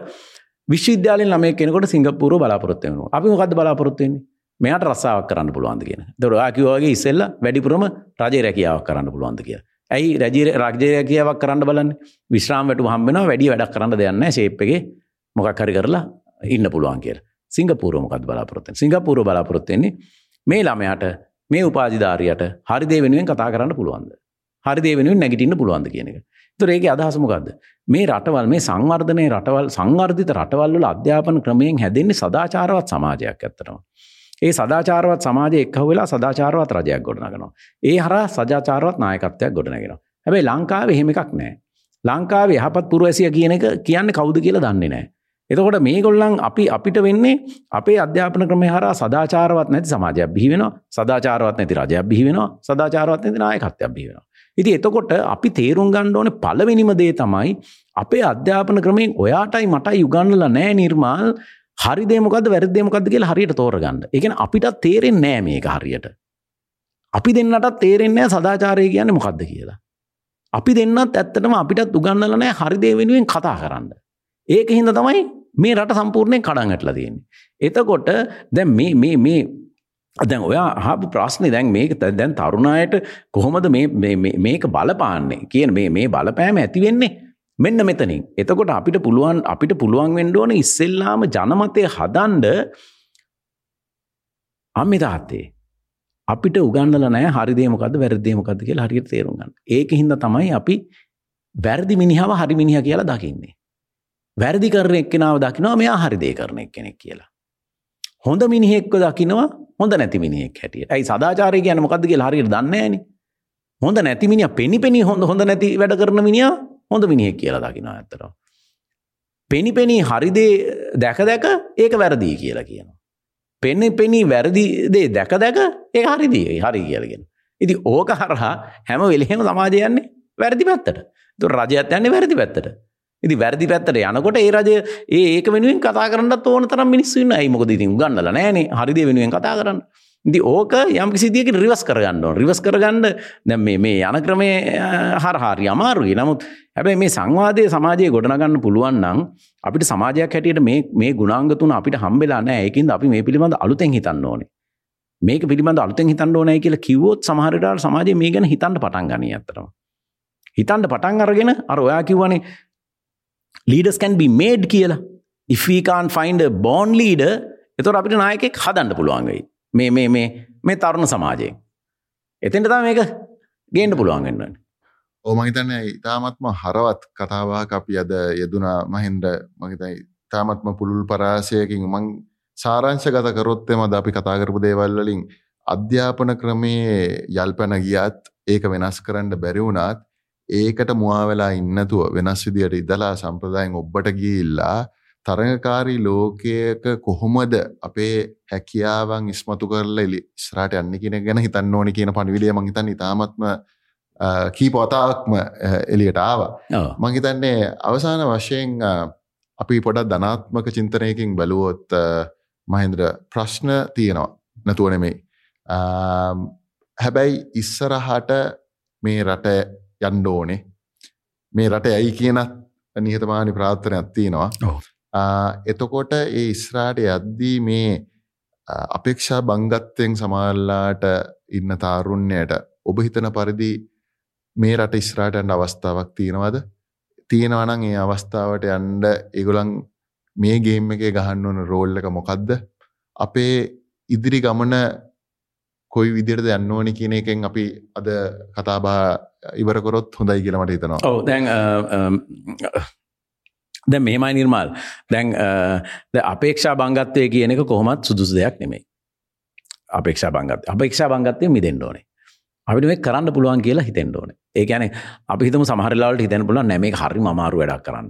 විශ්විද්‍යාලෙන් ළමය කෙනකොට සිංගපූර බලාපොරත්වයන අපි මොකද බලාපොරත්වවෙන්නේ මෙයාට රස්සාාවක් කරන්න පුළුවන්ද කියන. දොරආකිවගේ ඉස්සෙල්ල වැඩිපුරම රජය රැකියාවක් කරන්න පුළුවන්ද කිය ඇයි රජීර රාජ්‍යය කියාවක් කරන්න බලන්න? විශ්‍රාම් වැටු හම්බෙන වැඩි වැඩක් කරන්න දෙයන්න ශේප්ගේ මොකක් හරි කරලා ඉන්න පුළුවන් කිය සිංගපූර මොකත් බලාපොරොත්තෙන් සිංගපූර බලාපොරොත්තෙන්නේ මේ ළමයට මේ උපාධිධාරයට හරිදේ වෙනුවෙන් කතා කරන්න පුළුවන්ද? හරිදේ වෙනුවෙන් නැගිටින්න පුළුවන්ද කියන එක. තුර ඒක අදහසමකක්ද මේ රටවල් මේ සංවර්ධනය රටවල් සංවර්ධිත රටවල්ල අධ්‍යාපන ක්‍රමයෙන් හැදෙන්නේ සදාචාරවත් සමාජයක් ඇත්තනවා ඒ සදාචාරවත් සමාජය එක් වෙලා සදාචාරවත් රජයක් ගොඩනගෙනවා. ඒ හර සජාචාරවත් නායකත්වයක් ගොඩනගෙන. හැබැයි ලංකාව එහෙම එකක් නෑ. ලංකාව යහපත් පුරවැසිය කියන එක කියන්න කවුද කියලා දන්නේ නෑ. එතකොට මේ ගොල්ලන් අපි අපිට වෙන්නේ අපේ අධ්‍යාපන ක්‍රමය හර සදාචාරවත් නැති සමාජයක් බිහිවෙන සදාචාරවත් නැති රජයක් බිහිවෙන සදාචාරවත් නැති නායකත්වයක් බිහිවෙන. ඉති එතකොට අපි තේරුම් ගණ්ඩ ඕන පලවෙනිම දේ තමයි අපේ අධ්‍යාපන ක්‍රමයෙන් ඔයාටයි මටයි යුගන්නල නෑ නිර්මාල් හරි දේමකද වැරදේමකද කියලා හරියට තෝරගන්න. එකන අපිට තේරෙන් නෑ මේක හරියට. අපි දෙන්නට තේරෙන්නේ සදාචාරය කියන්න මොකක්ද කියලා. අපි දෙන්නත් ඇත්තටම අපිටත් උගන්නල නෑ හරිදේ වෙනුවෙන් කතා කරන්න. ඒක හින්ද තමයි මේ රට සම්පූර්ණය කඩන්ගටල තියෙන්නේ. එතකොට දැන් මේ මේ මේ දැන් ඔයා හපු ප්‍රශ්නය දැන් මේක දැන් තරුණයට කොහොමද මේක බලපාන්නේ? කියන මේ බලපෑම ඇතිවෙන්නේ මෙන්න මෙතනින්. එතකොට අපිට පුළුවන් අපිට පුළුවන් වෙන්න ඕන ඉස්සෙල්ලාම ජනමතය හදන්ඩ අම්මි තාත්තේ. අපිට උගන්නල නෑ හරිදේමකද වැරදේමකද කියලා හරියට තේරුම් ගන්න. ඒක හින්දා තමයි අපි වැරදි මිනිහව හරි මිනිහ කියලා දකින්නේ. වැරදි කරන එක්කෙනාව දකිනවා මෙයා හරි දේ කරන එක්කෙනෙක් කියලා. හොඳ මිනිහෙක්ව දකිනවා හොඳ නැති මිනිහෙක් හැටියට. ඇයි සදාචාරය කියන්නේ මොකද්ද කියලා හරියට දන්නේ නැහනේ. හොඳ නැති මිනිහා පෙනි පෙනි හොඳ හොඳ නැති වැඩ කරන මිනිහා හොඳ මිනිහෙක් කියලා දකින ඇත්තට. පෙනි පෙනී හරිදේ දැක දැක ඒක වැරදිී කියලා කියනවා. පෙන්න පෙනී වැරදිදේ දැක දැක ඒ හරිදී හරි කියලගෙන. ඉති ඕක හරහා හැම වෙලහෙම සමාජයන්නේ වැරදි පැත්තට තු රජයත් යන්නේ වැරදි පැත්තට. ඉති වැරදි පැත්තට යනකොට ඒ රජය ඒ ඒක වෙනුවෙන් කතා කරන්න ඕන තරම් මිනිස්සුන්න ඇයි මොකද ඉතින් ගන්නල නෑනේ හරිද වෙනුවෙන් කතා කරන්න ඉති ඕක යම් කිසිදියක රිවස් කරගන්න ඕන. රිවස් කරගන්න දැ මේ යන ක්‍රමය හරහාරි අමාරුයි. නමුත් හැබැයි මේ සංවාදය සමාජය ගොඩනගන්න පුළුවන් නම් අපිට සමාජයක් හැටියට මේ ගුණාංගතුන අපිට හම්බෙලා නෑ ඒකින්ද අපි මේ පිළිබඳ අලුතෙන් හිතන්න ඕනේ. මේක පිළිබඳ අලුතෙන් හිතන්න ඕනෑ කියලා කිව්වොත් සමහරට සමාජය මේ ගැන හිතන්න පටන් ගනී ඇතරම හිතන්ට පටන් අරගෙන අර ඔයා කිව්වනේ ලීඩස් කැන් බි මේඩ් කියලා. ඉෆීකාන් ෆයින්ඩ බෝන් ලීඩ එතොර අපිට නායකෙක් හදන්න පුළුවන්ගයි මේ මේ මේ මේ තරුණ සමාජයෙන්. එතෙන්ට තම මේක ගේන්ට පුළුවන්ගන්න ඕමහිතන්න ඉතාමත්ම හරවත් කතාවාක අපි අද යෙදුනා මහින්ද්‍ර මහිතයි තාමත්ම පුළුල් පරාසයකින් මං සාරංශ ගත කරොත්තෙම ද අපි කතා කරපු දේවල්වලින් අධ්‍යාපන ක්‍රමයේ යල්පැන ගියත් ඒක වෙනස් කරන්න බැරිවුණත් ඒකට මුවාවෙලා ඉන්නතුව වෙනස් විදියට ඉදලා සම්ප්‍රදායෙන් ඔබ්බට ගිල්ලා තරඟකාරී ලෝකයක කොහොමද අපේ හැකියාවන් ඉස්මතු කරල එලි ස්රාට යන්න කියන ගැන හිතන්න ඕනි කියන පනිවිඩිය මහිතන් ඉතාමත්ම කීප වතාවක්ම එලියට ආවා. මහිතන්නේ අවසාන වශයෙන් අපි පොඩක් ධනාත්මක චින්තනයකින් බැලුවොත් මහින්ද්‍ර ප්‍රශ්න තියෙනවා. නැතුව නෙමෙයි. හැබැයි ඉස්සරහට මේ රට යන්න ඕනේ. මේ රට ඇයි කියනත් නිහතමානි ප්‍රාර්ථනයක් තියෙනවා. එතකොට ඒ ඉස්රාට යද්දී මේ අපේක්ෂා බංගත්තයෙන් සමාල්ලාට ඉන්න තාරුණ්‍යයට ඔබ හිතන පරිදි මේ රට ඉස්රාටන්ට අවස්ථාවක් තියෙනවද? තියෙනවනං ඒ අවස්ථාවට යන්ඩ ඒගොලන් මේ ගේම් එකේ ගහන්න ඕන රෝල් එක මොකක්ද අපේ ඉදිරි ගමන කොයි විදිරද යන්න ඕනි කියන එකෙන් අපි අද කතාබා ඉවරකොරොත් හොඳයි කියලමට හිතනවා. ඔව දැන් දැ මෙහෙමයි නිර්මල්. දැන් අපේක්ෂා බංගත්වය කියන එක කොහොමත් සුදුසු දෙයක් නෙමෙයි. අපේක්ෂා බංගත් අපේක්ෂා බංගත්තය මිදෙන්න්න ඕනේ. අපිට මේ කරන්න පුළුවන් කියලා හිතෙන්ට ඕනේ. ඒ ගැන අපි හිතම සමහරලාට හිතැන පුලන් නැමේ හරි මාරු වැඩක් කරන්න.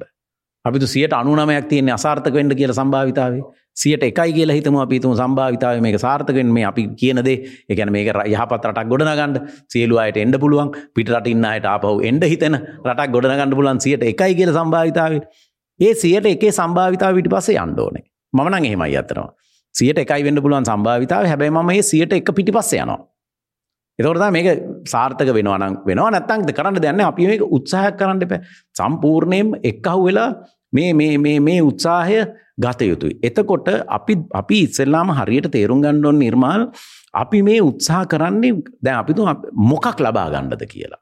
අපිතු සියට අනුනමයක් තියෙන අසාර්ථක වෙන්ඩ කියල සම්භාවිතාව. සියට එකයි කියලා හිතම අපිතුම සම්භාවිතාව මේක සාර්ථකෙන් මේ අපි කියනදේ එකන මේක යහපත් රටක් ගොඩනගන්න සියලු අයට එන්ඩ පුළුවන්. පිටට ඉන්නයට ආපහු එන්ඩ හිතන රටක් ගොඩනගන්න පුලන් සියට එකයි කියල සම්භාවිතාව. ඒ සියට එකේ සම්භාවිතාව විට පසේ අන්ඩෝනේ මනං එහෙමයි අතරවා සියට එකයි වෙන්න පුළුවන් සම්භාවිතාව. හැබැයි ම මේ සියට එක පිටි පස්ස යනවා එතොරතා මේක සාර්ථක වෙනවානම් වෙනවා. නැත්තංද කරන්න දෙන්න අපි මේක උත්සාහයක් කරන්න එප. සම්පූර්ණයෙන් එක්කහු වෙලා මේ මේ උත්සාහය ගත යුතුයි. එතකොට අපි අපි ඉස්සෙල්ලාම හරියට තේරුම් ගණ්ඩොන් නිර්මාල් අපි මේ උත්සාහ කරන්නේ දැන් අපිතු මොකක් ලබා ගණ්ඩද කියලා.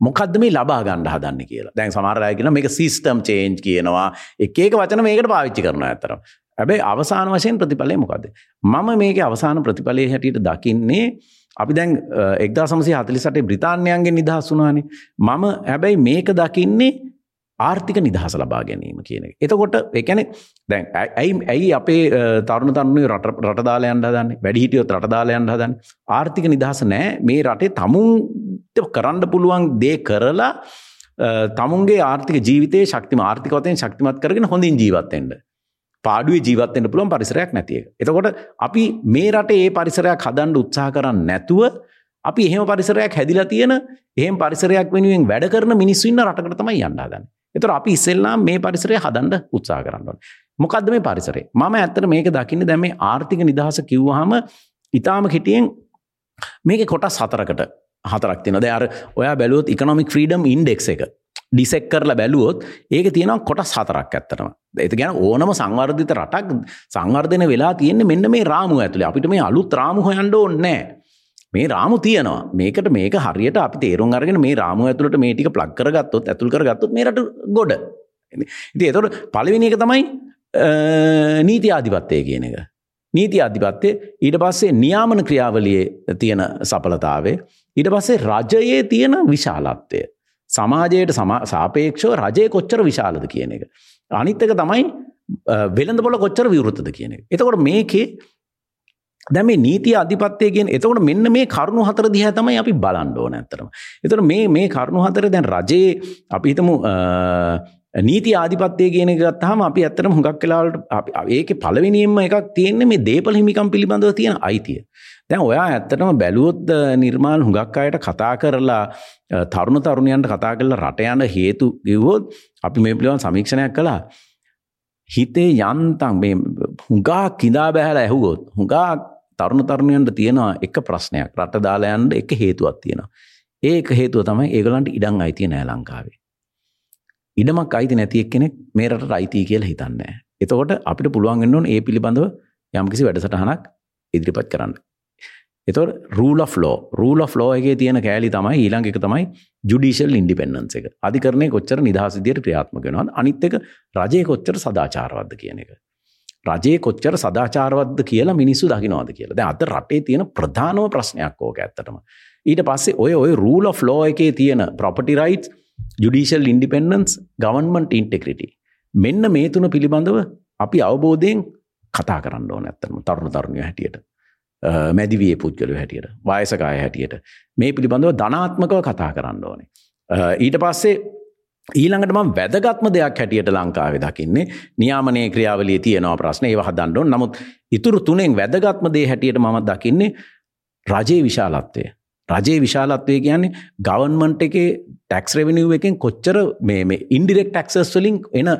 මොකක්ද මේ ලබා ගණ්ඩ හදන්න කියලා. දැන් සමාරය කියන මේක සිස්ටම් චේන්ජ් කියනවා. එකක වචන මේකට පාවිච්චි කරන ඇතරම් ඇබැයි අවසාන වශයෙන් ප්‍රතිඵලය මොකද. මම මේක අවසාන ප්‍රතිඵලය හැටියට දකින්නේ අපි දැන් එක්දා සමසය හතලිසට බ්‍රතාන්යන්ගේ නිදහස් වුනානි මම හැබැයි මේක දකින්නේ ආර්ථික නිදහස ලබා ගැනීම කියන එක. එතකොට එකන දැන් ඇයි ඇයි අපේ තරුණ තරුණය රටදාලයන් හදන්න? වැඩිහිටියොත් රටදාලයන් හදන්න? ආර්ථික නිදහස නෑ. මේ රටේ තමුන් කරන්න පුළුවන් දේ කරලා තමුන්ගේ ආර්ථික ජීවිතය ශක්තිම ආර්ථිකවතයෙන් ශක්තිමත් කරගෙන හොඳින් ජීවත්තෙන්ට පාඩුවේ ජීවත්වෙන්ට පුළුවන් පරිසරයක් නැතිය. එතකොට අපි මේ රටේ ඒ පරිසරයක් හදන්ඩ උත්සාහ කරන්න නැතුව අපි එහෙම පරිසරයක් හැදිලා තියෙන එහෙම පරිසරයක් වෙනුවෙන් වැඩ කරන මිනිස්සුන්න රටකට තමයි යන්නාදන්න. එතුර අපි ඉස්සෙල්ලා මේ පරිසරය හදන්ඩ උත්සා කරන්නවන්. මොකක්ද මේ පරිසරේ මම ඇත්තට මේක දකින්න දැම ආර්ථික නිදහස කිව්වහම ඉතාම කෙටියෙන් මේක කොටස් හතරකට හතරක් තින අර ඔයා බැලුවොත් ඉකනොමික් ්‍රීඩම් ඉන්ඩෙක් එක ඩිසෙක් කරලා බැලුවොත් ඒක තියෙනම් කොටස් හතරක් ඇත්තනවා එත ගැන ඕනම සංවර්ධිත රටක් සංවර්ධන වෙලා තියෙන්නේ මෙන්න මේ රාමුව ඇතුළේ අපිට මේ අලුත් රාමු හොයන්ඩ ඕන්නෑ මේ රාමු තියනවා. මේකට මේක හරියට අපි තේරුම් අරගෙන මේ රාමු ඇතුළට මේටික ප්ලක් කරගත්තොත් ඇතුල් කරගත්තොත් මේට ගොඩ. ඉති එතොට පලවෙනි එක තමයි නීති ආධිපත්තය කියන එක. නීති අධිපත්තය ඊට පස්සේ නියාමන ක්‍රියාවලියේ තියෙන සඵලතාවේ ඊට පස්සේ රජයේ තියෙන විශාලත්වය සමාජයට සාපේක්ෂව රජය කොච්චර විශාලද කියන එක. අනිත්තක තමයි වෙළඳ බොල කොච්චර විවෘත්තද කියන එක. එතකොට මේකේ දැම නීති අධිපත්යගෙන් එතකොට මෙන්න මේ කරුණු හතර දිහ තමයි අපි බලන්ඩ ඕන ඇතරම. එතට මේ මේ කරුණු හතර දැන් රජයේ අපි හිතමු නීති ආධිපත්‍යය කියන එක ගත්තාම අපි ඇත්තටම හුඟක් වෙලාවලට ඒකේ පළවෙනියෙන්ම එකක් තියෙන්නේ මේ දේපල හිමිකම් පිළිබඳව තියෙන අයිතිය. දැන් ඔයා ඇත්තටම බැලුවොත් නිර්මාණ හුඟක් අයට කතා කරලා තරුණ තරුණයන්ට කතා කරලා රට යන හේතු කිව්වොත් අපි මේ පිළිබඳව සමීක්ෂණයක් කළා. හිතේ යන්තම් මේ හුඟා කිඳා බැහැලා ඇහුවොත් හුඟා තරුණ තරුණයන්ට තියෙනවා එක ප්‍රශ්නයක් රට දාලා යන්න එක හේතුවක් තියෙනවා. ඒක හේතුව තමයි ඒගොල්ලන්ට ඉඩම් අයිතිය නෑ ලංකාවේ. ඉඩමක් අයිති නැති එක්කෙනෙක් මේ රටට අයිති කියලා හිතන්නේ නැහැ. එතකොට අපිට පුළුවන් වෙන්න ඕනේ ඒ පිළිබඳව යම්කිසි වැඩසටහනක් ඉදිරිපත් කරන්න. එතකොට rule of law rule of law එකේ තියෙන කෑලි තමයි ඊළඟ එක තමයි ජුඩිෂල් ඉන්ඩිපෙන්ඩන්ස් එක. අධිකරණය කොච්චර නිදහස් විදියට ක්‍රියාත්මක වෙනවද? අනිත් එක රජය කොච්චර සදාචාරවත්ද කියන එක. රජයේ කොච්චර සදාචාරවත්ද කියලා මිනිස්සු දකින්නවද කියලා. දැන් අද රටේ තියෙන ප්‍රධානම ප්‍රශ්නයක් ඕක ඇත්තටම. ඊට පස්සේ ඔය ඔය රූල් of law එකේ තියෙන property rights judicial independence government integrity මෙන්න මේ තුන පිළිබඳව අපි අවබෝධයෙන් කතා කරන්න ඕන ඇත්තම තරුණ තරුණය හැටියට. මැදිවිය පුද්ගල හැටියට වයසකාය හැටියට. මේ පිළිබඳව ධනාත්මකව කතා කරන්න ඕනේ. ඊට පස්සේ ඊළඟට මම වැදගත්ම දෙයක් හැටියට ලංකාවේ දකින්නේ නියාමනය ක්‍රියාවලිය තියෙනවා ප්‍රශ්න. ඒව හදන්න ඕන. නමුත් ඉතුරු තුනෙන් වැදගත්ම දේ හැටියට මම දකින්නේ රජයේ විශාලත්වය. රජයේ විශාලත්වය කියන්නේ ගවන්මන්ට් එකේ ටැක්ස් රෙවනිව් එකෙන් කොච්චර මේ ඉන්ඩිරෙක් ටක්සස් වලින් එන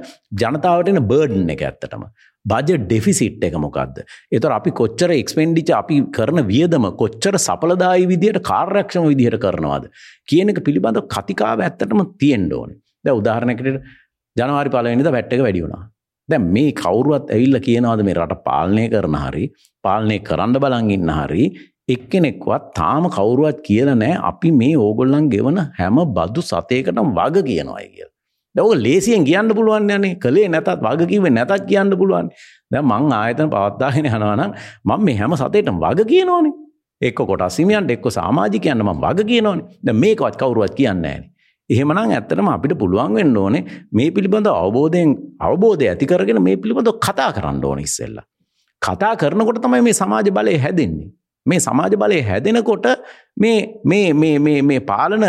ජනතාවට එන බර්ඩන් එක ඇත්තටම. බජ ඩෙෆිසිට් එක මොකක්ද එතර අපි කොච්චර එක්ස්පෙන්ඩිච අපි කරන වියදම කොච්චර සපලදායි විදියට කාර්යක්ෂම විදිහට කරනවාද කියන එක පිළිබඳ කතිකාව ඇත්තටම තියෙන්ඩ ඕනේ. ද උදාහරණකට ජනවාරි පලවෙනිද වැට්ටක වැඩි වුණා. දැ මේ කවරුවත් ඇවිල්ල කියනවාද මේ රට පාලනය කරන හරි පාලනය කරන්න බලංගන්න හරි එක්කෙනෙක්වත් තාම කවුරුවත් කියල නෑ අපි මේ ඕගොල්ලන් ගෙවන හැම බදු සතයකටම් වග කියනවායි කියල. දවක ලේසියෙන් කියන්න පුළුවන් යන්නේ කළේ නැතත් වගකිව නැතත් කියන්න පුළුවන් දැ මං ආයතන පවත්තාගෙන යනවනම් මං මේ හැම සතයටම වග කියනෝනේ එක්ක කොට සිමියන්ට එක්ක සාමාජිකයන්න ම වග කියනෝනේ ද මේකවත් කවරුවත් කියන්න ෑනේ එහෙමනම් ඇත්තටම අපිට පුළුවන් වෙන්න ඕනේ මේ පිළිබඳ අවබෝධයෙන් අවබෝධය ඇතිකරගෙන මේ පිළිබඳ කතා කරන්න ඕන ඉස්සෙල්ල. කතා කරනකොට තමයි මේ සමාජ බලය හැදෙන්නේ. මේ සමාජ බලය හැදෙනකොට මේ පාලන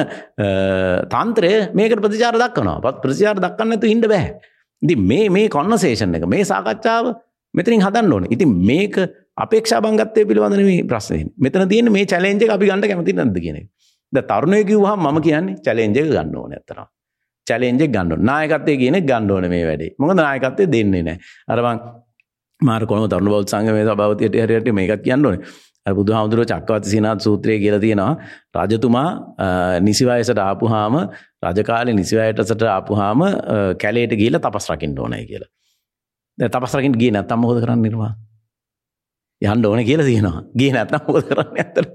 තන්ත්‍රය මේකට ප්‍රතිචාර දක්වනවා. පත් ප්‍රතිචාර දක්වන්නතු ඉන්න බැහැ. ඉති මේ මේ කොන්නසේෂන් එක මේ සාකච්ඡාව මෙතරින් හදන්න ඕන. ඉතින් මේක අපේක්ෂා බංගත්තය පිළිබඳන මේ ප්‍රශ්නය මෙතන තියෙන මේ චලෙන්ජ අපි ගන්නට කැමති නද කියෙනෙ ද තරුණය කිව්හම මම කියන්නේ චලෙන්ජක ගන්න ඕන ඇතර චලෙන්ජෙක් ගන්න නායකත්තය කියන ගණ්ඩෝන මේ වැඩේ. මොකද නායකත්තය දෙන්නේ නෑ අරබං මාර කොම තරුණ බෞද් සංග මේ භවතයට හරයට මේකත් කියන්න ඕනේ. බුදු හාමුදුරුව චක්කවති සිනාත් සූත්‍රය කියල තියෙනවා. රජතුමා නිසිවයසට ආපුහාම රජකාලය නිසිවයටසට ආපුහාම කැලේට ගීල තපස් රකිින් ඕනය කියලා. තපස් රකින් ගේ නැත්තම් හොද කරන්න නිර්වා යන්න ඕන කියල තියෙනවා. ගේ නැත්තම් හොද කරන්න ඇතර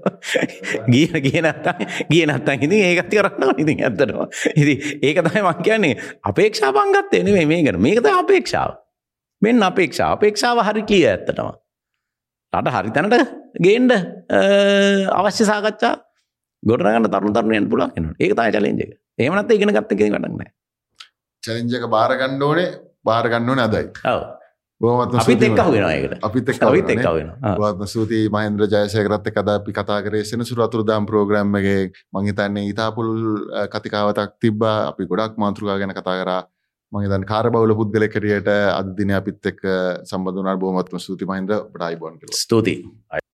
ගිය ගේ නැත්තම් ගිය නැත්තන් ඉතින් ඒකති කරන්න ඉතින් ඇත්තනවා ඉති ඒක තමයි මං කියන්නේ. අපේක්ෂා පංගත්තේ නෙවේ මේකට. මේකත අපේක්ෂාව. මෙන්න අපේක්ෂා අපේක්ෂාව හරි කිය ඇත්තටම. රට හරිතැනට ගේන්ඩ අවශ්‍ය සාකච්ඡා ගොඩරගන්න තරුණ තරුණයන් පුලක් එන ඒක තයි චලෙන්ජ ඒමනත් ඉගෙන ගත්ත කියෙ වටන්න චලෙන්ජක බාරගණ්ඩ ඕනේ බාරගන්න ඕන අදයි. අපිත් වාත්ම සූති මහන්ද්‍ර ජයසයකරත් කද අපි කතා කරේ සෙන සුරතුරදාම් ප්‍රෝග්‍රම්මගේ මංහිතන්නේ ඉතාපුල් කතිකාවතක් තිබ්බා. අපි ගොඩක් මාතෘකා ගැන කතා කරා මහිතන් කාරබවල පුද්ගලකරියට අද දින අපිත් එක් සම්බඳනාට බෝමත්ම සූති මහින්ද ටයිබොන් ස්තුතියි.